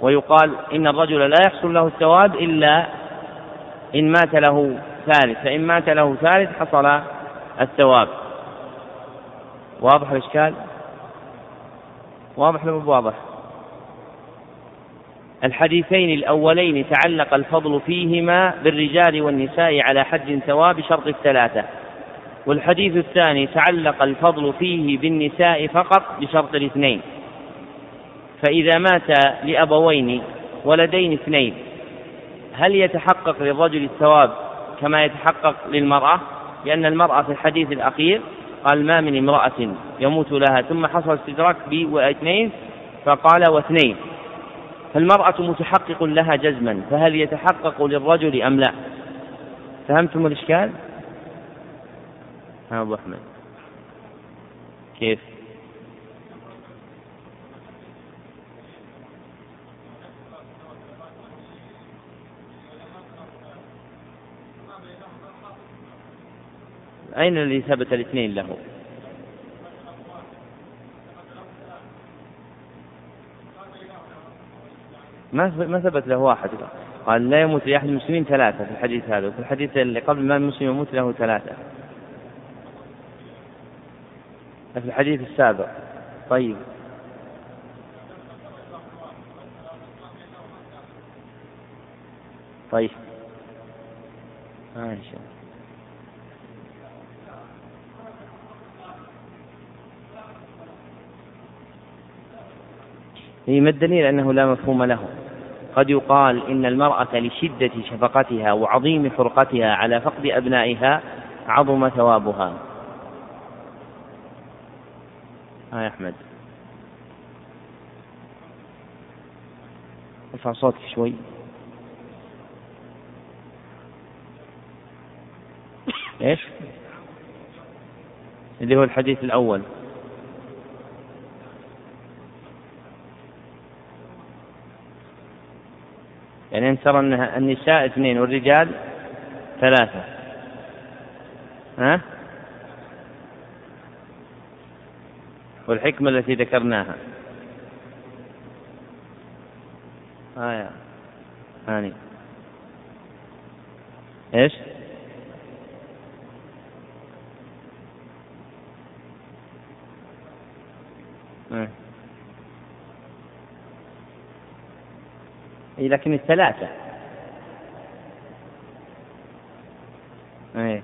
ويقال إن الرجل لا يحصل له الثواب إلا إن مات له ثالث فإن مات له ثالث حصل الثواب. واضح الإشكال؟ واضح ولا واضح الحديثين الأولين تعلق الفضل فيهما بالرجال والنساء على حد ثواب شرط الثلاثة. والحديث الثاني تعلق الفضل فيه بالنساء فقط بشرط الاثنين. فإذا مات لأبوين ولدين اثنين هل يتحقق للرجل الثواب كما يتحقق للمرأة؟ لأن المرأة في الحديث الأخير قال ما من امرأة يموت لها ثم حصل استدراك باثنين فقال واثنين. فالمرأة متحقق لها جزما فهل يتحقق للرجل أم لا؟ فهمتم الإشكال؟ ها أبو أحمد. كيف؟ أين الذي ثبت الاثنين له؟ ما ما ثبت له واحد قال لا يموت لأحد المسلمين ثلاثة في الحديث هذا وفي الحديث اللي قبل ما المسلم يموت له ثلاثة. في الحديث السابق. طيب. طيب. ما آه شاء الله. ما الدليل أنه لا مفهوم له. قد يقال إن المرأة لشدة شفقتها وعظيم حرقتها على فقد أبنائها عظم ثوابها. ها يا أحمد. ارفع صوتك شوي. إيش؟ اللي هو الحديث الأول. يعني أن ترى أن النساء اثنين والرجال ثلاثة. ها؟ والحكمة التي ذكرناها. آية. ثاني إيش؟ آه. لكن الثلاثة. إيه.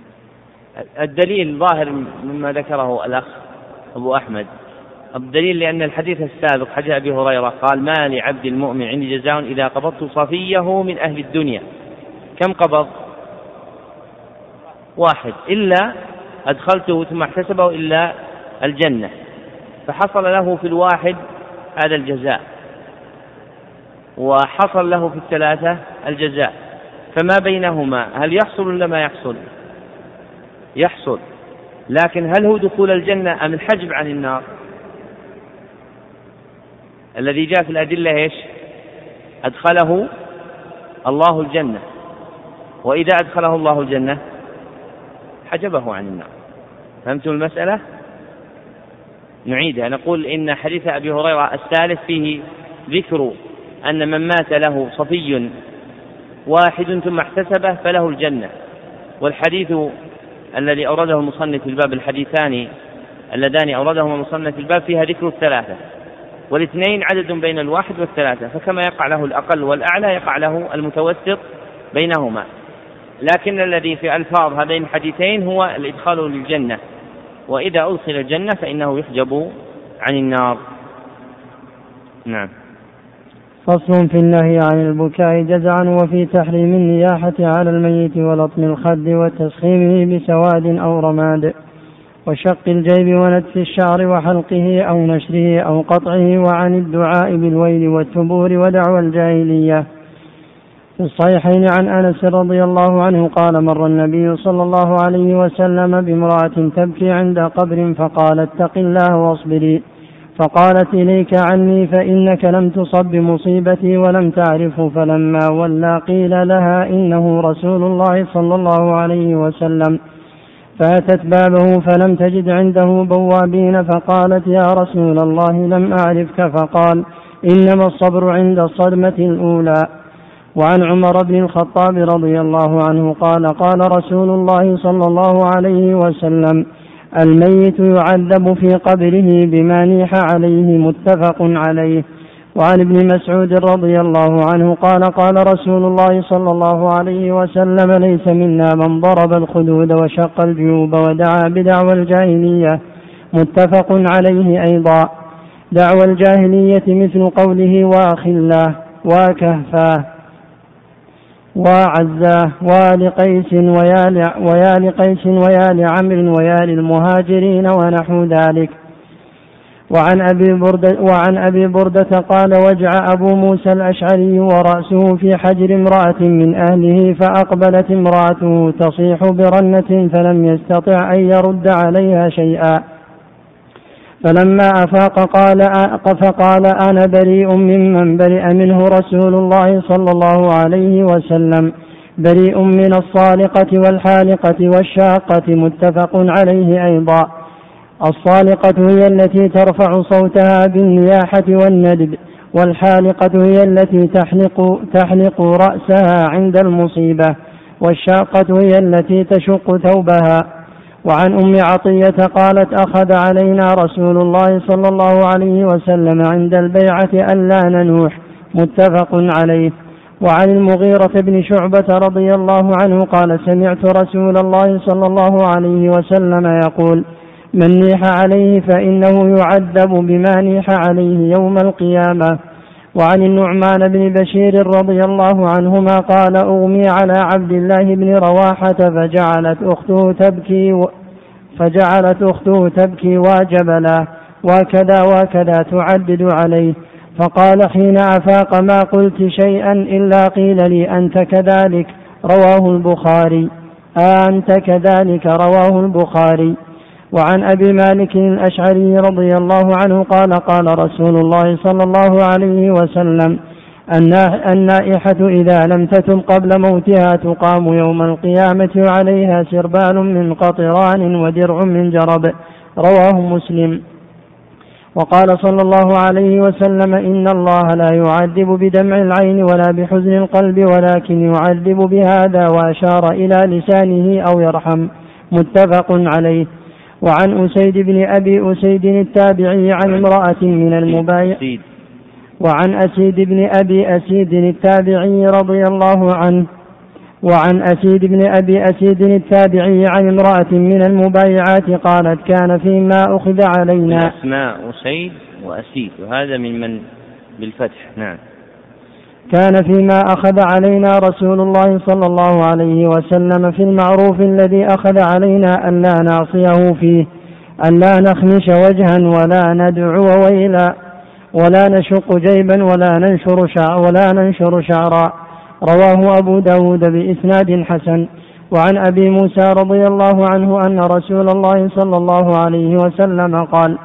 الدليل ظاهر مما ذكره الأخ أبو أحمد. الدليل لأن الحديث السابق حديث أبي هريرة قال ما لعبد المؤمن عندي جزاء إذا قبضت صفيه من أهل الدنيا. كم قبض؟ واحد. إلا أدخلته ثم احتسبه إلا الجنة. فحصل له في الواحد هذا الجزاء. وحصل له في الثلاثة الجزاء. فما بينهما؟ هل يحصل ولا ما يحصل؟ يحصل. لكن هل هو دخول الجنة أم الحجب عن النار؟ الذي جاء في الأدلة إيش؟ أدخله الله الجنة. وإذا أدخله الله الجنة حجبه عن النار. فهمتم المسألة؟ نعيدها. نقول إن حديث أبي هريرة الثالث فيه ذكر أن من مات له صفي واحد ثم احتسبه فله الجنة. والحديث الذي أورده المصنف في الباب الحديثان اللذان أوردهما المصنف في الباب فيها ذكر الثلاثة. والاثنين عدد بين الواحد والثلاثة فكما يقع له الأقل والأعلى يقع له المتوسط بينهما. لكن الذي في ألفاظ هذين الحديثين هو الإدخال للجنة. وإذا أدخل الجنة فإنه يحجب عن النار. نعم. فصل في النهي عن البكاء جزعا وفي تحريم النياحة على الميت ولطم الخد وتسخيمه بسواد أو رماد وشق الجيب ونتف الشعر وحلقه أو نشره أو قطعه وعن الدعاء بالويل والثبور ودعوى الجاهلية. في الصحيحين عن أنس رضي الله عنه قال مر النبي صلى الله عليه وسلم بامرأة تبكي عند قبر فقال اتق الله واصبري. فقالت إليك عني فإنك لم تصب بمصيبتي ولم تعرفه فلما ولى قيل لها إنه رسول الله صلى الله عليه وسلم. فأتت بابه فلم تجد عنده بوابين فقالت يا رسول الله لم أعرفك فقال إنما الصبر عند الصدمة الأولى. وعن عمر بن الخطاب رضي الله عنه قال قال رسول الله صلى الله عليه وسلم الميت يعذب في قبره بما نيح عليه متفق عليه. وعن ابن مسعود رضي الله عنه قال قال رسول الله صلى الله عليه وسلم ليس منا من ضرب الخدود وشق الجيوب ودعا بدعوى الجاهلية. متفق عليه أيضا. دعوى الجاهلية مثل قوله واخلاه وكهفاه وعزاه وآل ويا ويا لقيس ويا لعمر ويا للمهاجرين ونحو ذلك. وعن أبي بردة وعن أبي بردة قال وجع أبو موسى الأشعري ورأسه في حجر امرأة من أهله فأقبلت امرأته تصيح برنة فلم يستطع أن يرد عليها شيئا. فلما أفاق قال فقال أنا بريء ممن برئ منه رسول الله صلى الله عليه وسلم. بريء من الصالقة والحالقة والشاقة متفق عليه أيضا. الصالقة هي التي ترفع صوتها بالنياحة والندب والحالقة هي التي تحلق تحلق رأسها عند المصيبة والشاقة هي التي تشق ثوبها. وعن أم عطية قالت أخذ علينا رسول الله صلى الله عليه وسلم عند البيعة ألا ننوح متفق عليه. وعن المغيرة بن شعبة رضي الله عنه قال سمعت رسول الله صلى الله عليه وسلم يقول من نيح عليه فإنه يعذب بما نيح عليه يوم القيامة. وعن النعمان بن بشير رضي الله عنهما قال أغمي على عبد الله بن رواحة فجعلت أخته تبكي فجعلت أخته تبكي واجبلا وكذا وكذا تعدد عليه. فقال حين أفاق ما قلت شيئا إلا قيل لي أنت كذلك رواه البخاري. أنت كذلك رواه البخاري. وعن أبي مالك الأشعري رضي الله عنه قال قال رسول الله صلى الله عليه وسلم النائحة إذا لم تتم قبل موتها تقام يوم القيامة وعليها سربال من قطران ودرع من جرب. رواه مسلم. وقال صلى الله عليه وسلم إن الله لا يعذب بدمع العين ولا بحزن القلب ولكن يعذب بهذا وأشار إلى لسانه أو يرحم. متفق عليه. وعن أسيد بن أبي أسيد التابعي عن امرأة من المبايع. وعن أسيد بن أبي أسيد التابعي رضي الله عنه. وعن أسيد بن أبي أسيد التابعي عن امرأة من المبايعات قالت كان فيما أخذ علينا. أسماء أسيد وأسيد. وهذا من من بالفتح. نعم. كان فيما أخذ علينا رسول الله صلى الله عليه وسلم في المعروف الذي أخذ علينا أن لا نعصيه فيه أن لا نخمش وجها ولا ندعو ويلا ولا نشق جيبا ولا ننشر شعر ولا ننشر شعرا. رواه أبو داود بإسناد حسن. وعن أبي موسى رضي الله عنه أن رسول الله صلى الله عليه وسلم قال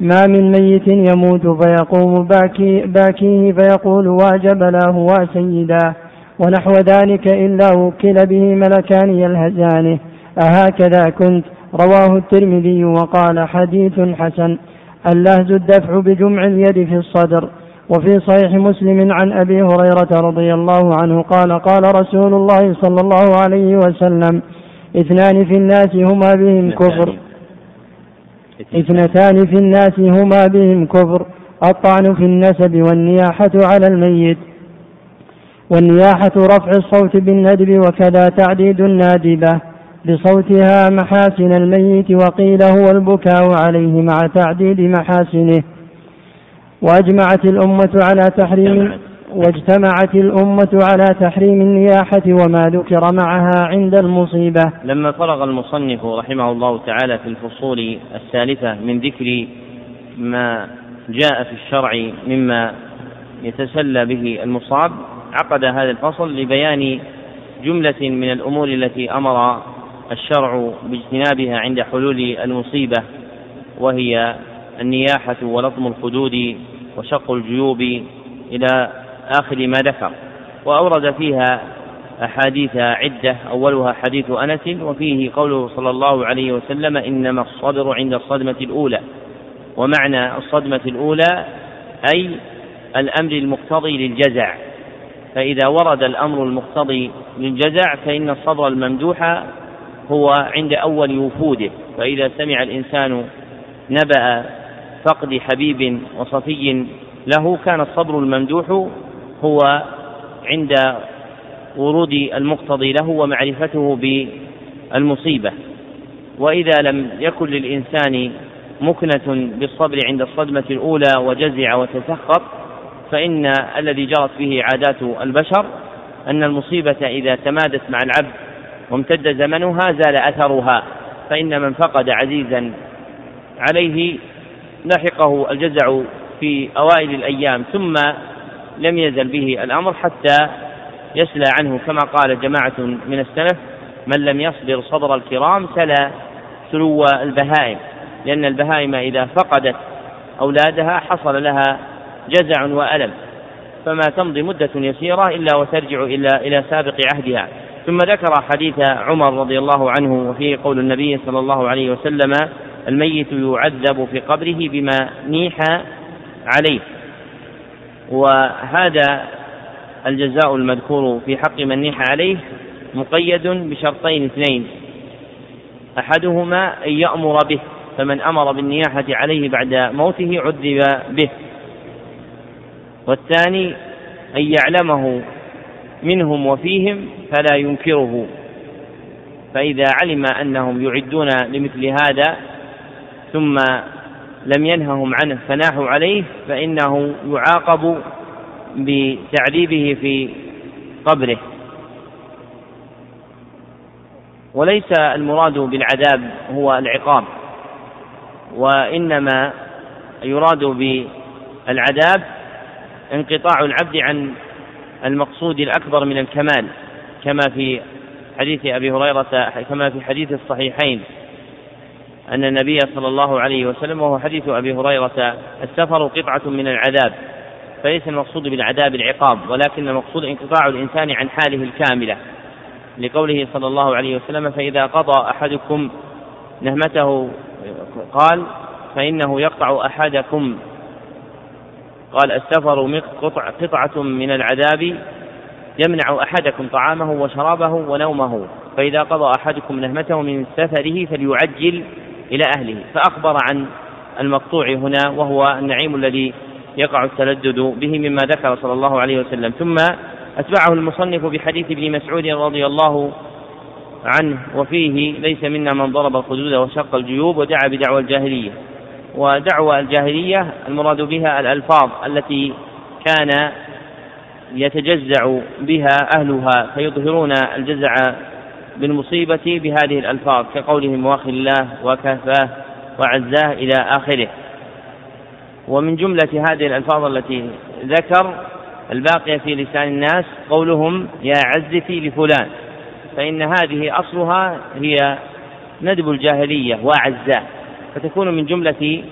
ما من ميت يموت فيقوم باكي باكيه فيقول واجب له وسيدا ونحو ذلك إلا وكل به ملكان يلهزانه أهكذا كنت. رواه الترمذي وقال حديث حسن. اللهز الدفع بجمع اليد في الصدر. وفي صحيح مسلم عن أبي هريرة رضي الله عنه قال قال رسول الله صلى الله عليه وسلم اثنان في الناس هما بهم كفر. اثنتان في الناس هما بهم كفر الطعن في النسب والنياحة على الميت. والنياحة رفع الصوت بالندب وكذا تعديد النادبة. بصوتها محاسن الميت وقيل هو البكاء عليه مع تعديد محاسنه. وأجمعت الأمة على تحريم واجتمعت الأمة على تحريم النياحة وما ذكر معها عند المصيبة. لما فرغ المصنف رحمه الله تعالى في الفصول الثالثة من ذكر ما جاء في الشرع مما يتسلى به المصاب عقد هذا الفصل لبيان جملة من الأمور التي أمر الشرع باجتنابها عند حلول المصيبة وهي النياحة ولطم الخدود وشق الجيوب إلى آخر ما ذكر. وأورد فيها أحاديث عدة أولها حديث أنس وفيه قوله صلى الله عليه وسلم إنما الصبر عند الصدمة الأولى. ومعنى الصدمة الأولى أي الأمر المقتضي للجزع. فإذا ورد الأمر المقتضي للجزع فإن الصبر الممدوح هو عند أول وفوده. فإذا سمع الإنسان نبأ فقد حبيب وصفي له كان الصبر الممدوح هو عند ورود المقتضي له ومعرفته بالمصيبة. وإذا لم يكن للإنسان مكنة بالصبر عند الصدمة الأولى وجزع وتسخط فإن الذي جرت به عادات البشر أن المصيبة إذا تمادت مع العبد وامتد زمنها زال أثرها فإن من فقد عزيزا عليه لحقه الجزع في أوائل الأيام ثم لم يزل به الأمر حتى يسلى عنه كما قال جماعة من السلف من لم يصبر صبر الكرام سلى سلو البهائم لأن البهائم إذا فقدت أولادها حصل لها جزع وألم فما تمضي مدة يسيرة إلا وترجع إلى إلى سابق عهدها. ثم ذكر حديث عمر رضي الله عنه وفيه قول النبي صلى الله عليه وسلم الميت يعذب في قبره بما نيح عليه. وهذا الجزاء المذكور في حق من نيح عليه مقيد بشرطين اثنين. أحدهما أن يأمر به فمن أمر بالنياحة عليه بعد موته عذب به. والثاني أن يعلمه منهم وفيهم فلا ينكره. فإذا علم أنهم يعدون لمثل هذا ثم لم ينههم عنه فناحوا عليه فإنه يعاقب بتعذيبه في قبره. وليس المراد بالعذاب هو العقاب وإنما يراد بالعذاب انقطاع العبد عن المقصود الأكبر من الكمال كما في حديث أبي هريرة كما في حديث الصحيحين. أن النبي صلى الله عليه وسلم وهو حديث أبي هريرة السفر قطعة من العذاب فليس المقصود بالعذاب العقاب ولكن المقصود انقطاع الإنسان عن حاله الكاملة. لقوله صلى الله عليه وسلم فإذا قضى أحدكم نهمته قال فإنه يقطع أحدكم. قال السفر قطعة من العذاب يمنع أحدكم طعامه وشرابه ونومه. فإذا قضى أحدكم نهمته من سفره فليعجل إلى أهله فأخبر عن المقطوع هنا وهو النعيم الذي يقع التلدد به مما ذكر صلى الله عليه وسلم. ثم أتبعه المصنف بحديث ابن مسعود رضي الله عنه وفيه ليس منا من ضرب الخدود وشق الجيوب ودعا بدعوى الجاهلية. ودعوى الجاهلية المراد بها الألفاظ التي كان يتجزع بها أهلها فيظهرون الجزع بالمصيبة بهذه الألفاظ كقولهم الله وكفاه وعزاه إلى آخره. ومن جملة هذه الألفاظ التي ذكر الباقية في لسان الناس قولهم يا عزتي لفلان فإن هذه أصلها هي ندب الجاهلية وأعزاه فتكون من جملة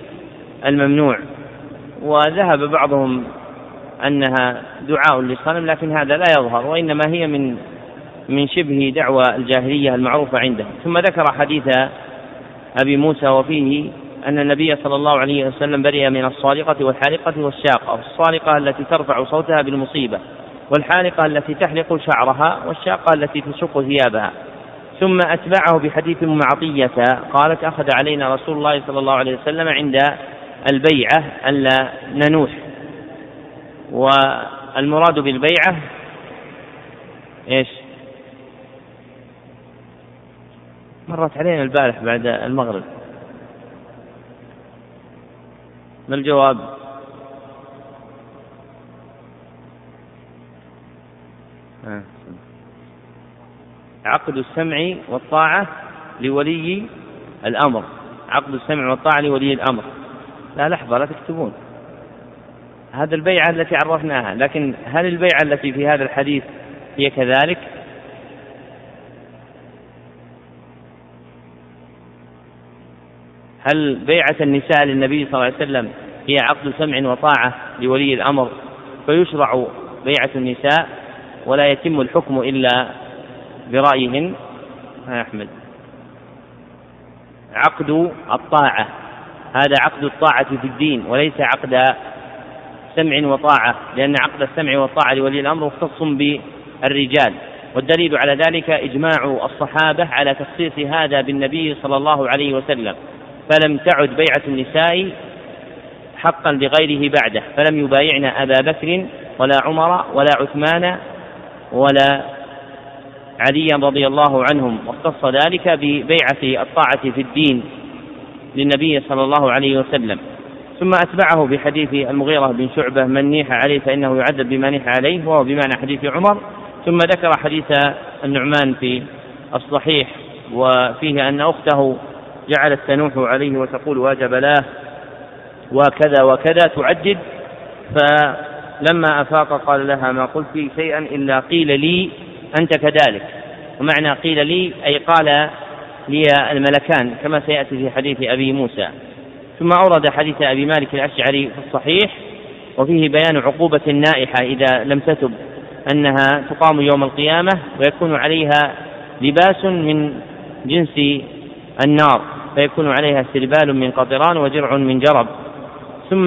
الممنوع. وذهب بعضهم أنها دعاء للصنم لكن هذا لا يظهر وإنما هي من من شبه دعوى الجاهلية المعروفة عنده. ثم ذكر حديث أبي موسى وفيه أن النبي صلى الله عليه وسلم برئ من الصالقة والحالقة والشاقة الصالقة التي ترفع صوتها بالمصيبة والحالقة التي تحلق شعرها والشاقة التي تشق ثيابها. ثم أتبعه بحديث أم عطية قالت أخذ علينا رسول الله صلى الله عليه وسلم عند البيعة ألا ننوح. والمراد بالبيعة إيش؟ مرت علينا البارح بعد المغرب. ما الجواب؟ عقد السمع والطاعة لولي الأمر. عقد السمع والطاعة لولي الأمر. لا لحظة لا تكتبون. هذا البيعة التي عرفناها لكن هل البيعة التي في هذا الحديث هي كذلك؟ هل بيعة النساء للنبي صلى الله عليه وسلم هي عقد سمع وطاعة لولي الأمر فيشرع بيعة النساء ولا يتم الحكم إلا برأيهن؟ يا أحمد. عقد الطاعة. هذا عقد الطاعة في الدين وليس عقد سمع وطاعة لأن عقد السمع والطاعة لولي الأمر مختص بالرجال. والدليل على ذلك إجماع الصحابة على تخصيص هذا بالنبي صلى الله عليه وسلم. فلم تعد بيعة النساء حقا لغيره بعده فلم يبايعن أبا بكر ولا عمر ولا عثمان ولا عليا رضي الله عنهم واختص ذلك ببيعة الطاعة في الدين للنبي صلى الله عليه وسلم. ثم أتبعه بحديث المغيرة بن شعبة من نيح عليه فإنه يعذب بما نيح عليه وهو بمعنى حديث عمر. ثم ذكر حديث النعمان في الصحيح وفيه أن أخته جعلت تنوح عليه وتقول واجب له وكذا وكذا تعجد. فلما أفاق قال لها ما قلت شيئا إلا قيل لي أنت كذلك. ومعنى قيل لي أي قال لي الملكان كما سيأتي في حديث أبي موسى. ثم أورد حديث أبي مالك الأشعري في الصحيح وفيه بيان عقوبة النائحة إذا لم تتب أنها تقام يوم القيامة ويكون عليها لباس من جنس النار. فيكون عليها سربال من قطران وجرع من جرب. ثم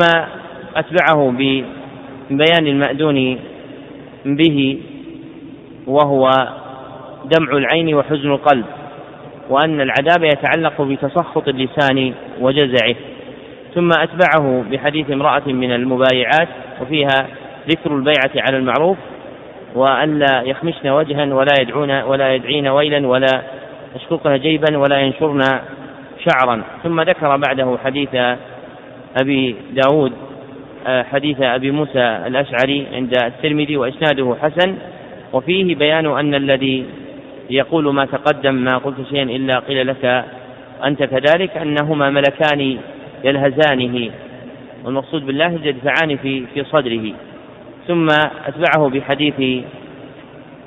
أتبعه ببيان المأذون به وهو دمع العين وحزن القلب وأن العذاب يتعلق بتسخط اللسان وجزعه. ثم أتبعه بحديث امرأة من المبايعات وفيها ذكر البيعة على المعروف وألا يخمشن وجها ولا يدعون ولا يدعين ويلا ولا يشققن جيبا ولا ينشرن شعرا. ثم ذكر بعده حديث أبي داود آه، حديث أبي موسى الأشعري عند الترمذي وإسناده حسن. وفيه بيان أن الذي يقول ما تقدم ما قلت شيئا إلا قيل لك أنت كذلك أنهما ملكان يلهزانه والمقصود بالله يدفعان في في صدره. ثم أتبعه بحديث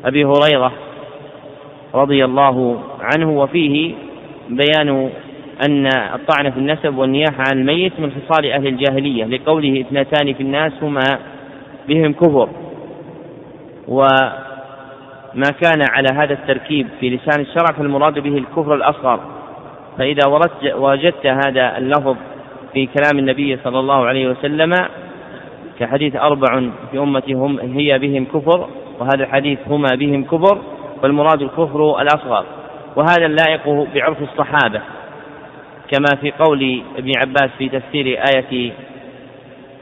أبي هريرة رضي الله عنه. وفيه بيان أن الطعن في النسب والنياحة عن الميت من خصال أهل الجاهلية لقوله اثنتان في الناس هما بهم كفر. وما كان على هذا التركيب في لسان الشرع فالمراد به الكفر الأصغر. فإذا وجدت هذا اللفظ في كلام النبي صلى الله عليه وسلم كحديث أربع في أمتي هم هي بهم كفر وهذا الحديث هما بهم كفر فالمراد الكفر الأصغر. وهذا اللائق بعرف الصحابة. كما في قول ابن عباس في تفسير آية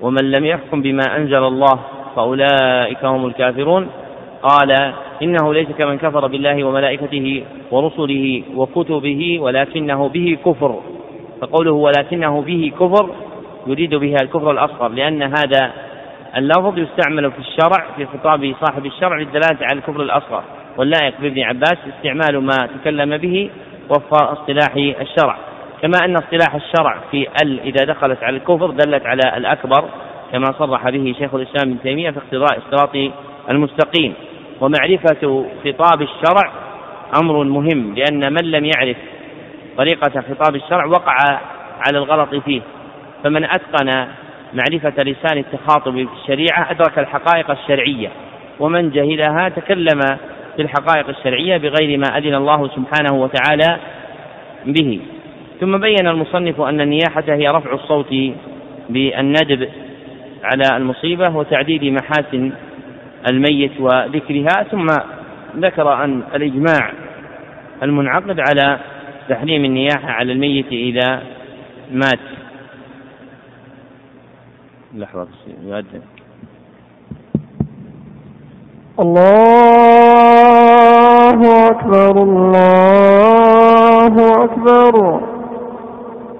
ومن لم يحكم بما أنزل الله فأولئك هم الكافرون قال إنه ليس كمن كفر بالله وملائكته ورسله وكتبه ولكنه به كفر. فقوله ولكنه به كفر يريد بها الكفر الأصغر لأن هذا اللفظ يستعمل في الشرع في خطاب صاحب الشرع للدلالة على الكفر الأصغر. واللائق بابن عباس استعمال ما تكلم به وفق اصطلاح الشرع. كما أن اصطلاح الشرع في ال إذا دخلت على الكفر دلت على الأكبر كما صرح به شيخ الإسلام ابن تيمية في اقتضاء الصراط المستقيم. ومعرفة خطاب الشرع أمر مهم لأن من لم يعرف طريقة خطاب الشرع وقع على الغلط فيه. فمن أتقن معرفة لسان التخاطب بالشريعة أدرك الحقائق الشرعية. ومن جهلها تكلم في الحقائق الشرعية بغير ما أذن الله سبحانه وتعالى به. ثم بين المصنف أن النياحة هي رفع الصوت بالندب على المصيبة وتعديد محاسن الميت وذكرها ثم ذكر أن الإجماع المنعقد على تحريم النياحة على الميت إذا مات. لحظة يؤذن. الله أكبر الله أكبر.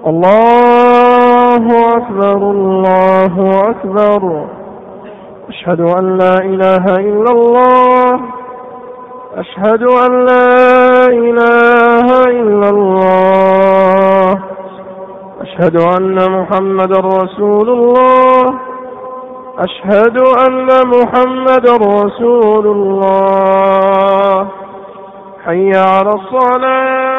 الله أكبر الله أكبر. أشهد أن لا إله إلا الله. أشهد أن لا إله إلا الله. أشهد أن محمد رسول الله. أشهد أن محمد رسول الله. حي على الصلاة.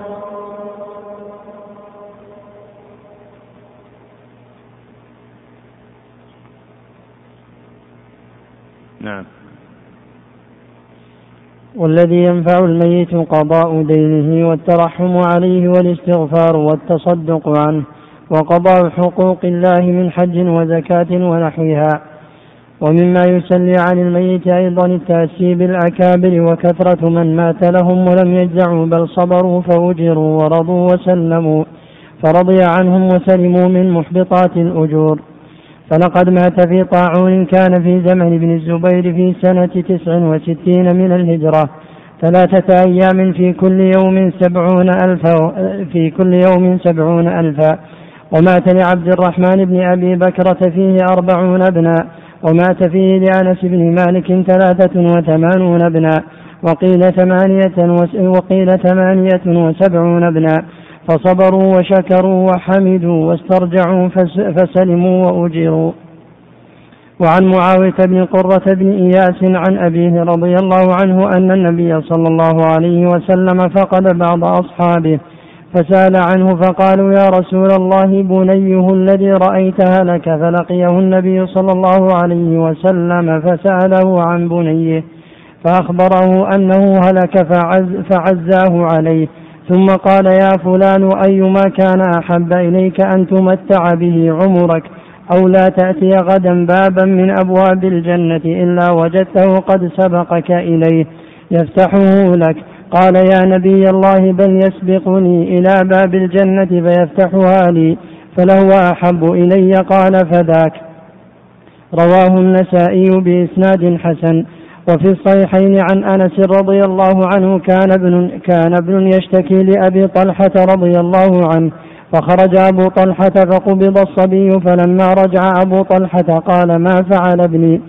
والذي ينفع الميت قضاء دينه والترحم عليه والاستغفار والتصدق عنه وقضاء حقوق الله من حج وزكاة ونحوها. ومما يسلي عن الميت أيضا التأسي بالأكابر وكثرة من مات لهم ولم يجزعوا بل صبروا فأجروا ورضوا وسلموا فرضي عنهم وسلموا من محبطات الأجور. فلقد مات في طاعون كان في زمن ابن الزبير في سنة تسع وستين من الهجرة. ثلاثة أيام في كل يوم سبعون ألفا في كل يوم سبعون ألفا ومات لعبد الرحمن بن أبي بكرة فيه أربعون ابنا. ومات فيه لأنس بن مالك ثلاثة وثمانون ابنا. وقيل ثمانية وقيل ثمانية وسبعون ابنا. فصبروا وشكروا وحمدوا واسترجعوا فسلموا وأجروا وعن معاوية بن قرة بن إياس عن أبيه رضي الله عنه أن النبي صلى الله عليه وسلم فقد بعض أصحابه فسأل عنه فقالوا يا رسول الله بنيه الذي رأيت هلك فلقيه النبي صلى الله عليه وسلم فسأله عن بنيه فأخبره أنه هلك فعز فعزاه عليه ثم قال يا فلان أيما كان أحب إليك أن تمتع به عمرك أو لا تأتي غدا بابا من أبواب الجنة إلا وجدته قد سبقك إليه يفتحه لك. قال يا نبي الله بل يسبقني إلى باب الجنة فيفتحها لي فلهو أحب إلي. قال فذاك. رواه النسائي بإسناد حسن. وفي الصحيحين عن أنس رضي الله عنه كان ابن كان ابن يشتكي لأبي طلحة رضي الله عنه فخرج أبو طلحة فقبض الصبي فلما رجع أبو طلحة قال ما فعل ابني؟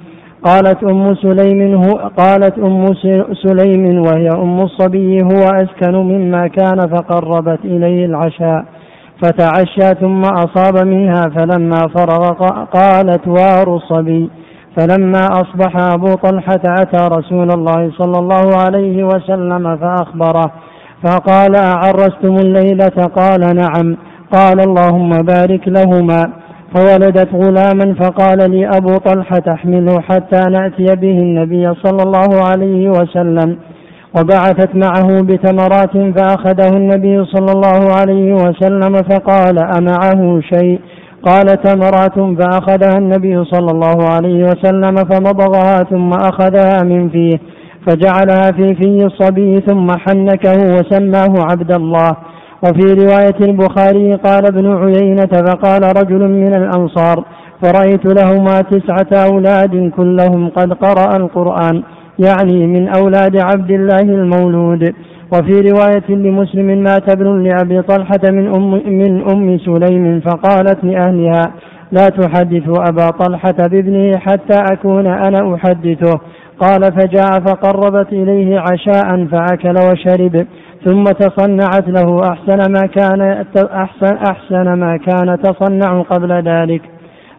قالت أم سليم هو قالت أم سليم وهي أم الصبي هو أسكن مما كان فقربت إليه العشاء فتعشى ثم أصاب منها فلما فرغ قالت وار الصبي. فلما أصبح أبو طلحة أتى رسول الله صلى الله عليه وسلم فأخبره فقال أعرستم الليلة؟ قال نعم. قال اللهم بارك لهما. فولدت غلاما فقال لي أبو طلحة أحمله حتى نأتي به النبي صلى الله عليه وسلم. وبعثت معه بتمرات فأخذه النبي صلى الله عليه وسلم فقال أمعه شيء؟ قال تمرات فأخذها النبي صلى الله عليه وسلم فمضغها ثم أخذها من فيه فجعلها في في الصبي ثم حنكه وسماه عبد الله. وفي رواية البخاري قال ابن عيينة فقال رجل من الأنصار فرأيت لهما تسعة أولاد كلهم قد قرأ القرآن يعني من أولاد عبد الله المولود. وفي رواية لمسلم مات ابن لأبي طلحة من أم, من أم سليم فقالت لأهلها لا تحدثوا أبا طلحة بابنه حتى أكون أنا أحدثه. قال فجاء فقربت إليه عشاء فأكل وشرب ثم تصنعت له أحسن ما كان أحسن, أحسن ما كان تصنع قبل ذلك.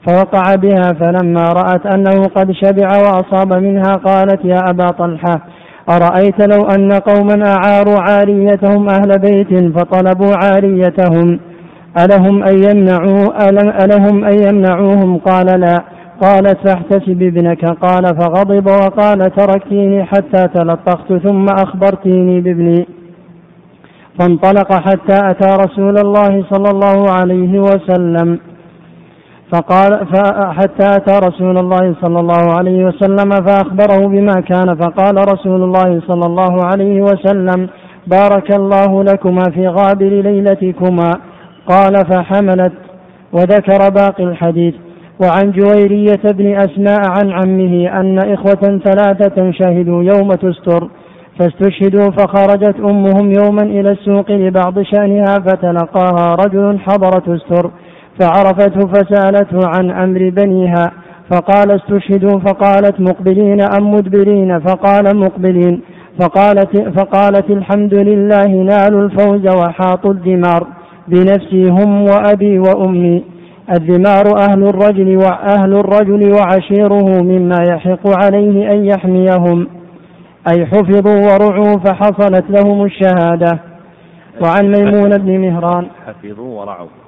فوقع بها فلما رأت أنه قد شبع وأصاب منها قالت يا أبا طلحة أرأيت لو أن قوما أعاروا عاريتهم أهل بيت فطلبوا عاريتهم. ألهم أن يمنعوا ألهم أن يمنعوهم؟ قال لا. قالت فاحتسب ابنك. قال فغضب وقال تركتيني حتى تلطخت ثم أخبرتيني بابني. فانطلق حتى أتى رسول الله صلى الله عليه وسلم. فقال حتى أتى رسول الله صلى الله عليه وسلم فأخبره بما كان فقال رسول الله صلى الله عليه وسلم بارك الله لكما في غابر ليلتكما. قال فحملت وذكر باقي الحديث. وعن جويرية بن أسماء عن عمه أن إخوة ثلاثة شهدوا يوم تستر فاستشهدوا فخرجت أمهم يوما إلى السوق لبعض شأنها فتلقاها رجل حضر تستر. فعرفته فسألته عن أمر بنيها فقال استشهدوا فقالت مقبلين أم مدبرين؟ فقال مقبلين. فقالت, فقالت الحمد لله نالوا الفوز وحاطوا الدمار بنفسي هم وأبي وأمي. الدمار أهل الرجل وأهل الرجل وعشيره مما يحق عليه أن يحميهم. أي حفظوا ورعوا فحصلت لهم الشهادة. وعن ميمون بن مهران. حفظوا ورعوا.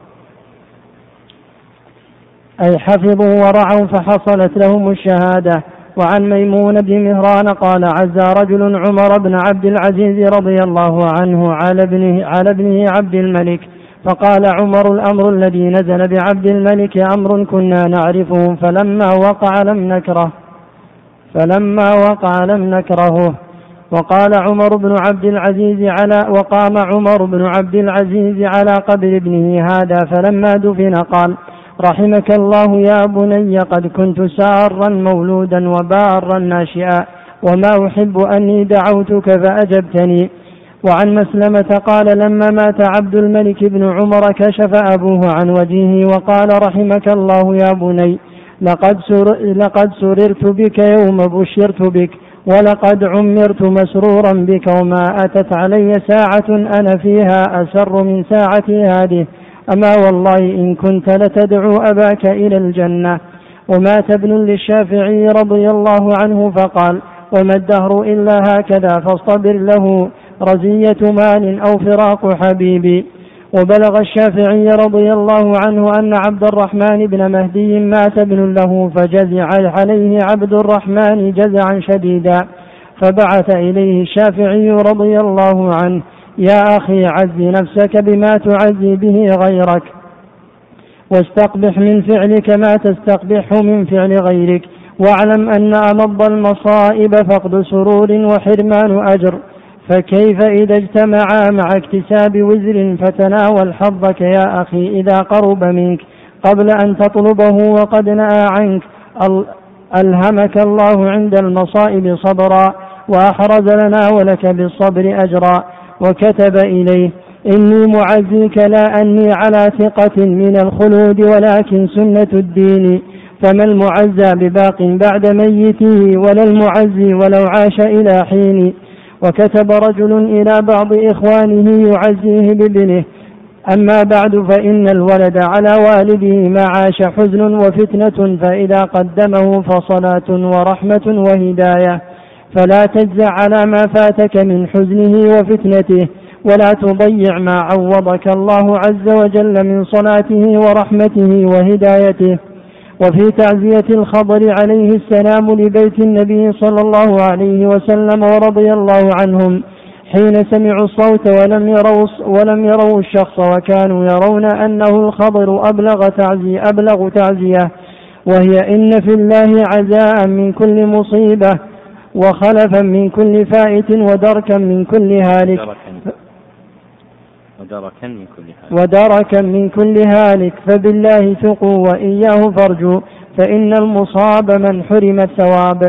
أي حفظوا ورعوا فحصلت لهم الشهادة. وعن ميمون بن مهران قال عزى رجل عمر بن عبد العزيز رضي الله عنه على ابنه, على ابنه عبد الملك. فقال عمر الأمر الذي نزل بعبد الملك أمر كنا نعرفه فلما وقع لم نكره. فلما وقع لم نكرهه. وقال عمر بن عبد العزيز على وقام عمر بن عبد العزيز على قبر ابنه هذا فلما دفن قال رحمك الله يا بني قد كنت سارا مولودا وبارا ناشئا وما أحب أني دعوتك فأجبتني. وعن مسلمة قال لما مات عبد الملك بن عمر كشف أبوه عن وجهه وقال رحمك الله يا بني لقد, سر لقد سررت بك يوم بشرت بك ولقد عمرت مسرورا بك وما أتت علي ساعة أنا فيها أسر من ساعتي هذه. أما والله إن كنت لتدعو أباك إلى الجنة. ومات ابن للشافعي رضي الله عنه فقال وما الدهر إلا هكذا فاصطبر له رزية مال أو فراق حبيبي. وبلغ الشافعي رضي الله عنه أن عبد الرحمن بن مهدي مات ابن له فجزع عليه عبد الرحمن جزعا شديدا. فبعث إليه الشافعي رضي الله عنه. يا أخي عز نفسك بما تعزي به غيرك واستقبح من فعلك ما تستقبح من فعل غيرك واعلم أن أمض المصائب فقد سرور وحرمان أجر فكيف إذا اجتمعا مع اكتساب وزر فتناول حظك يا أخي إذا قرب منك قبل أن تطلبه وقد نأى عنك ألهمك الله عند المصائب صبرا وأحرز لنا ولك بالصبر أجرا. وكتب إليه إني معزيك لا أني على ثقة من الخلود ولكن سنة الدين. فما المعزى بباق بعد ميته ولا المعزي ولو عاش إلى حين. وكتب رجل إلى بعض إخوانه يعزيه بابنه. أما بعد فإن الولد على والده ما عاش حزن وفتنة فإذا قدمه فصلاة ورحمة وهداية. فلا تجزع على ما فاتك من حزنه وفتنته ولا تضيع ما عوضك الله عز وجل من صلاته ورحمته وهدايته. وفي تعزية الخضر عليه السلام لبيت النبي صلى الله عليه وسلم ورضي الله عنهم حين سمعوا الصوت ولم يروا ولم يروا الشخص وكانوا يرون أنه الخضر أبلغ تعزية أبلغ تعزية وهي إن في الله عزاء من كل مصيبة. وخلفا من كل فائت ودركا من كل هالك. ودركا من كل هالك. ودركا من كل هالك. فبالله ثقوا وإياه فارجوا فإن المصاب من حرم الثواب.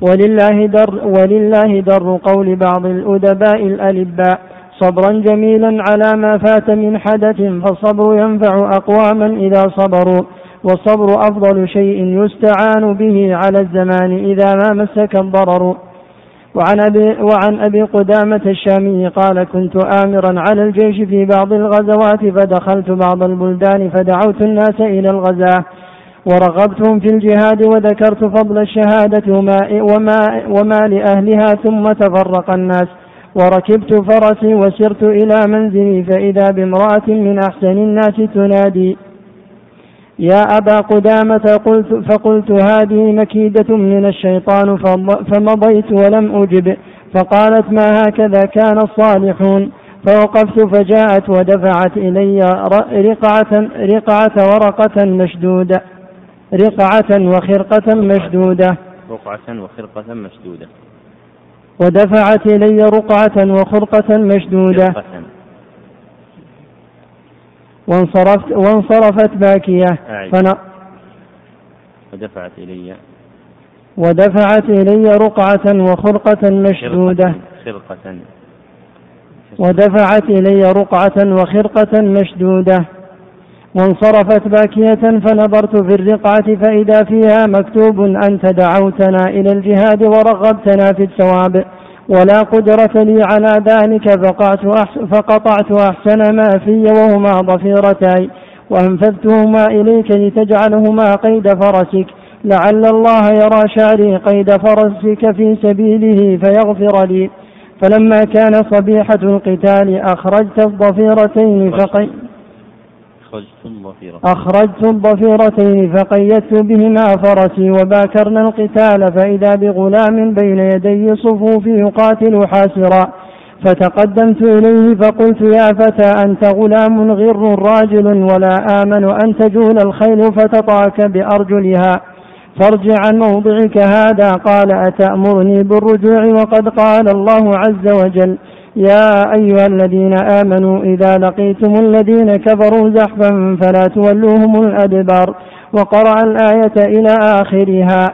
ولله در ولله در قول بعض الأدباء الألباء. صبرا جميلا على ما فات من حدث فالصبر ينفع أقواما إذا صبروا. والصبر أفضل شيء يستعان به على الزمان إذا ما مسك الضرر. وعن أبي, وعن أبي قدامة الشامي قال كنت آمرا على الجيش في بعض الغزوات فدخلت بعض البلدان فدعوت الناس إلى الغزاة ورغبتهم في الجهاد وذكرت فضل الشهادة وما, وما, وما لأهلها ثم تفرق الناس وركبت فرسي وسرت إلى منزلي فإذا بامرأة من أحسن الناس تنادي. يا أبا قدامة قلت فقلت هذه مكيدة من الشيطان فمضيت ولم أجب فقالت ما هكذا كان الصالحون. فوقفت فجاءت ودفعت إلي رقعة رقعة ورقة مشدودة. رقعة وخرقة مشدودة. رقعة وخرقة مشدودة. ودفعت إلي رقعة وخرقة مشدودة. وانصرفت وانصرفت باكية. فن ودفعت إلي. ودفعت إلي رقعة وخرقة مشدودة. خرقة. ودفعت إلي رقعة وخرقة مشدودة. وانصرفت باكية فنظرت في الرقعة فإذا فيها مكتوب أنت دعوتنا إلى الجهاد ورغبتنا في الثواب. ولا قدرة لي على ذلك فقعت فقطعت أحسن ما في وهما ضفيرتاي وأنفذتهما إليك لتجعلهما قيد فرسك. لعل الله يرى شعري قيد فرسك في سبيله فيغفر لي. فلما كان صبيحة القتال أخرجت الضفيرتين فقي أخرجت الضفيرتين فقيدت بهما فرسي وباكرنا القتال فإذا بغلام بين يدي صفوف يقاتل حاسرا. فتقدمت إليه فقلت يا فتى أنت غلام غر راجل ولا آمن أن تجول الخيل فتطاك بأرجلها. فارجع عن موضعك هذا قال أتأمرني بالرجوع وقد قال الله عز وجل يا أيها الذين آمنوا إذا لقيتم الذين كفروا زحفا فلا تولوهم الأدبار وقرأ الآية إلى آخرها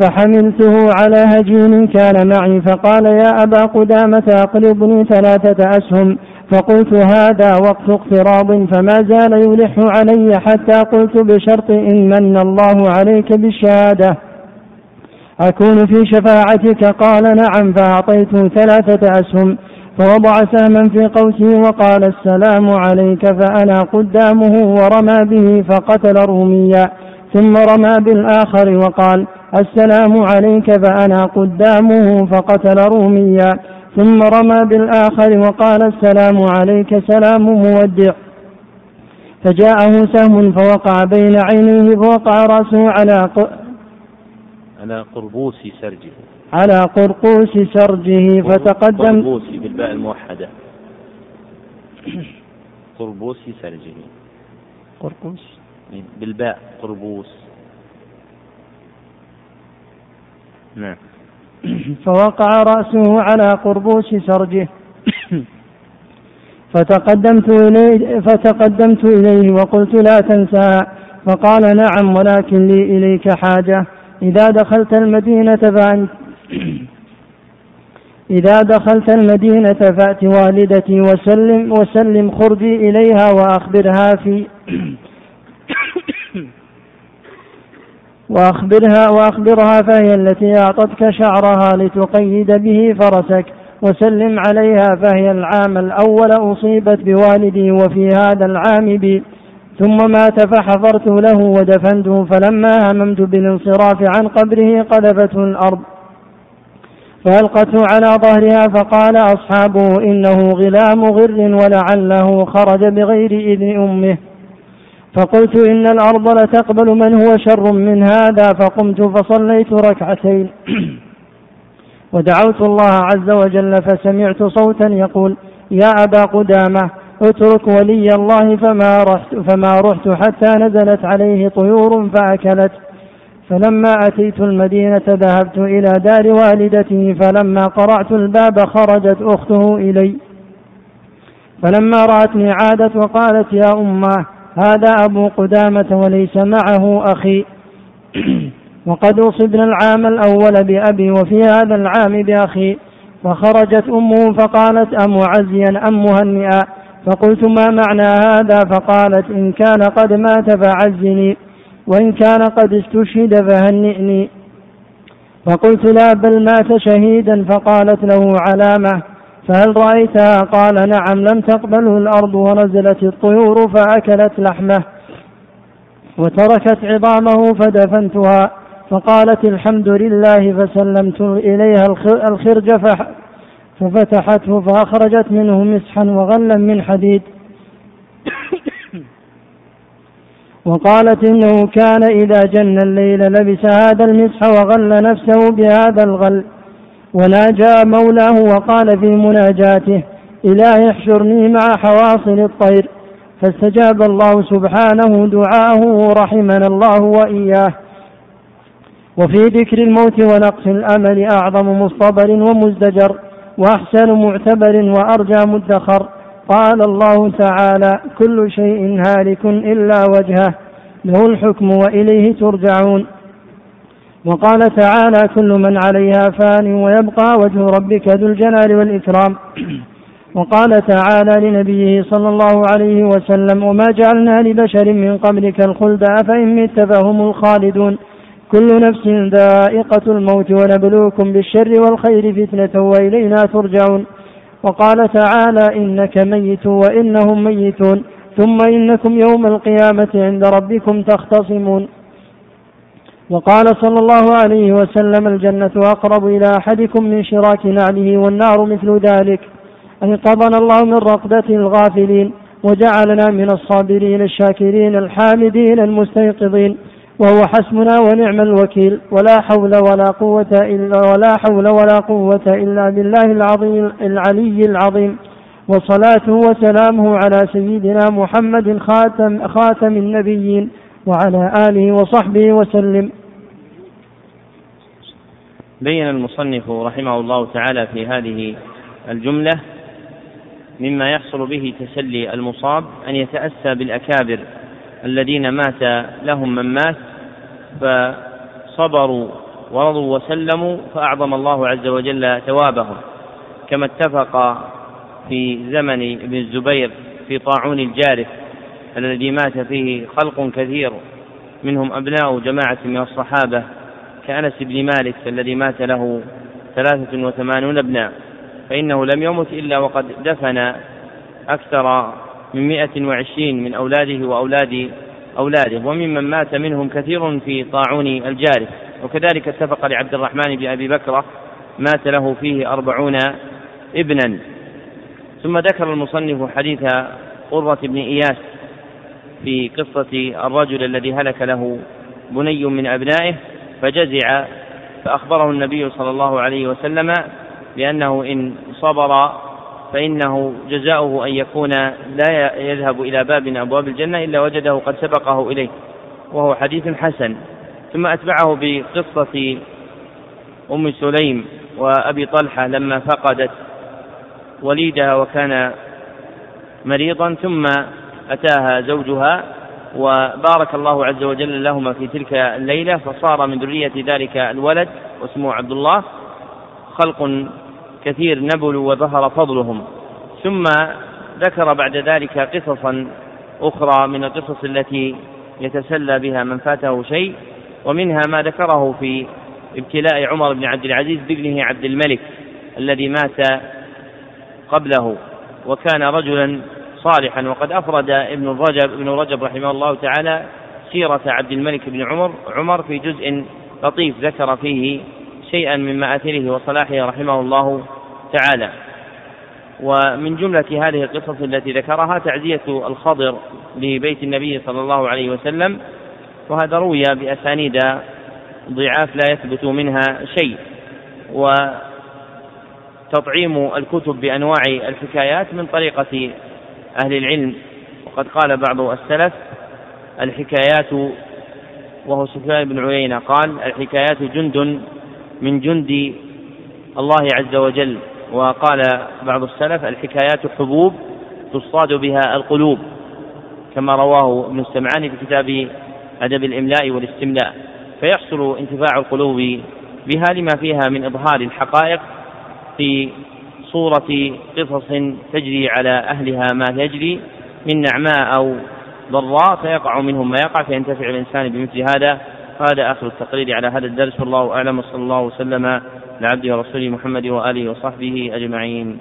فحملته على هجين كان معي فقال يا أبا قدامة أقرضني ثلاثة أسهم فقلت هذا وقت اقتراض فما زال يلح علي حتى قلت بشرط إن من الله عليك بالشهادة أكون في شفاعتك قال نعم فأعطيته ثلاثة أسهم فوضع سهما في قوسه وقال السلام عليك فأنا قدامه ورمى به فقتل روميا ثم رمى بالآخر وقال السلام عليك فأنا قدامه فقتل روميا ثم رمى بالآخر وقال السلام عليك سلام مودع. فجاءه سهم فوقع بين عينيه فوقع رأسه على على قربوس سرجه. على قرقوس سرجه فتقدم قربوس بالباء الموحدة. قربوس سرجه قرقوس. بالباء قربوس نعم. فوقع رأسه على قربوس سرجه فتقدمت إليه فتقدمت إليه وقلت لا تنسى. فقال نعم ولكن لي إليك حاجة. إذا دخلت المدينة فأنت إذا دخلت المدينة فأت والدتي وسلم وسلم خرجي إليها وأخبرها في وأخبرها وأخبرها فهي التي أعطتك شعرها لتقيد به فرسك وسلم عليها فهي العام الأول أصيبت بوالدي وفي هذا العام بي. ثم مات فحفرت له ودفنته فلما هممت بالانصراف عن قبره قذفته الأرض. فألقته على ظهرها فقال أصحابه إنه غلام غر ولعله خرج بغير إذن أمه. فقلت إن الأرض لتقبل من هو شر من هذا. فقمت فصليت ركعتين. ودعوت الله عز وجل فسمعت صوتا يقول يا أبا قدامة اترك ولي الله فما رحت, فما رحت حتى نزلت عليه طيور فأكلت. فلما أتيت المدينة ذهبت إلى دار والدته فلما قرعت الباب خرجت أخته إلي. فلما رأتني عادت وقالت يا أماه هذا أبو قدامة وليس معه أخي. وقد أصبنا العام الأول بأبي وفي هذا العام بأخي. فخرجت أمه فقالت أمعزيا أم مهنئا فقلت ما معنى هذا؟ فقالت إن كان قد مات فعزني. وإن كان قد استشهد فهنئني فقلت لا بل مات شهيدا فقالت له علامة فهل رأيتها؟ قال نعم لم تقبله الأرض ونزلت الطيور فأكلت لحمه وتركت عظامه فدفنتها. فقالت الحمد لله فسلمت إليها الخرج ففتحته فأخرجت منه مسحا وغلا من حديد. وقالت إنه كان إذا جن الليل لبس هذا المسح وغل نفسه بهذا الغل. وناجى مولاه وقال في مناجاته إلهي احشرني مع حواصل الطير. فاستجاب الله سبحانه دعاءه ورحمنا الله وإياه. وفي ذكر الموت ونقص الأمل أعظم مصطبر ومزدجر وأحسن معتبر وأرجى مدخر. قال الله تعالى كل شيء هالك إلا وجهه له الحكم وإليه ترجعون. وقال تعالى كل من عليها فان ويبقى وجه ربك ذو الجلال والإكرام. وقال تعالى لنبيه صلى الله عليه وسلم وما جعلنا لبشر من قبلك الخلد أفإن مت فهم الخالدون. كل نفس ذائقة الموت ونبلوكم بالشر والخير فتنة وإلينا ترجعون. وقال تعالى إنك ميت وإنهم ميتون ثم إنكم يوم القيامة عند ربكم تختصمون. وقال صلى الله عليه وسلم الجنة أقرب إلى أحدكم من شراك نعله والنار مثل ذلك. أنقذنا الله من رقدة الغافلين وجعلنا من الصابرين الشاكرين الحامدين المستيقظين. وهو حسبنا ونعم الوكيل. ولا حول ولا قوة إلا ولا حول ولا قوة إلا بالله العظيم العلي العظيم. وصلاته وسلامه على سيدنا محمد خاتم خاتم النبيين وعلى آله وصحبه وسلم. بين المصنف رحمه الله تعالى في هذه الجملة مما يحصل به تسلي المصاب أن يتأسى بالأكابر. الذين مات لهم من مات فصبروا ورضوا وسلموا فأعظم الله عز وجل ثوابهم. كما اتفق في زمن ابن الزبير في طاعون الجارف الذي مات فيه خلق كثير منهم أبناء جماعة من الصحابة كأنس بن مالك الذي مات له ثلاثة وثمانون ابناء فإنه لم يمت إلا وقد دفن أكثر من مئة وعشرين من أولاده وأولاد أولاده وممن مات منهم كثير في طاعون الجارف وكذلك اتفق لعبد الرحمن بن أبي بكرة مات له فيه أربعون ابنا. ثم ذكر المصنف حديث قرة بن إياس في قصة الرجل الذي هلك له بني من أبنائه فجزع فأخبره النبي صلى الله عليه وسلم بأنه إن صبر فإنه جزاؤه أن يكون لا يذهب إلى باب من أبواب الجنة إلا وجده قد سبقه إليه وهو حديث حسن. ثم أتبعه بقصة أم سليم وأبي طلحة لما فقدت وليدها وكان مريضا ثم أتاها زوجها وبارك الله عز وجل لهما في تلك الليلة فصار من ذرية ذلك الولد واسمه عبد الله خلق كثير نبلوا وظهر فضلهم. ثم ذكر بعد ذلك قصصا أخرى من القصص التي يتسلى بها من فاته شيء ومنها ما ذكره في ابتلاء عمر بن عبد العزيز بابنه عبد الملك الذي مات قبله وكان رجلا صالحا. وقد أفرد ابن رجب ابن رجب رحمه الله تعالى سيرة عبد الملك بن عمر عمر في جزء لطيف ذكر فيه شيئا من مآثره وصلاحه رحمه الله تعالى. ومن جملة هذه القصص التي ذكرها تعزية الخضر لبيت النبي صلى الله عليه وسلم وهذا روي بأسانيد ضعاف لا يثبت منها شيء. وتطعيم الكتب بأنواع الحكايات من طريقة أهل العلم. وقد قال بعض السلف الحكايات وهو سفيان بن عيينة قال الحكايات جند من جند الله عز وجل. وقال بعض السلف الحكايات حبوب تصاد بها القلوب كما رواه ابن السمعاني في كتاب أدب الإملاء والاستملاء. فيحصل انتفاع القلوب بها لما فيها من إظهار الحقائق في صورة قصص تجري على أهلها ما يجري من نعماء أو ضراء فيقع منهم ما يقع فينتفع الإنسان بمثل هذا. هذا آخر التقرير على هذا الدرس. والله أعلم. وصلى الله وسلم على عبده ورسوله محمد وآله وصحبه أجمعين.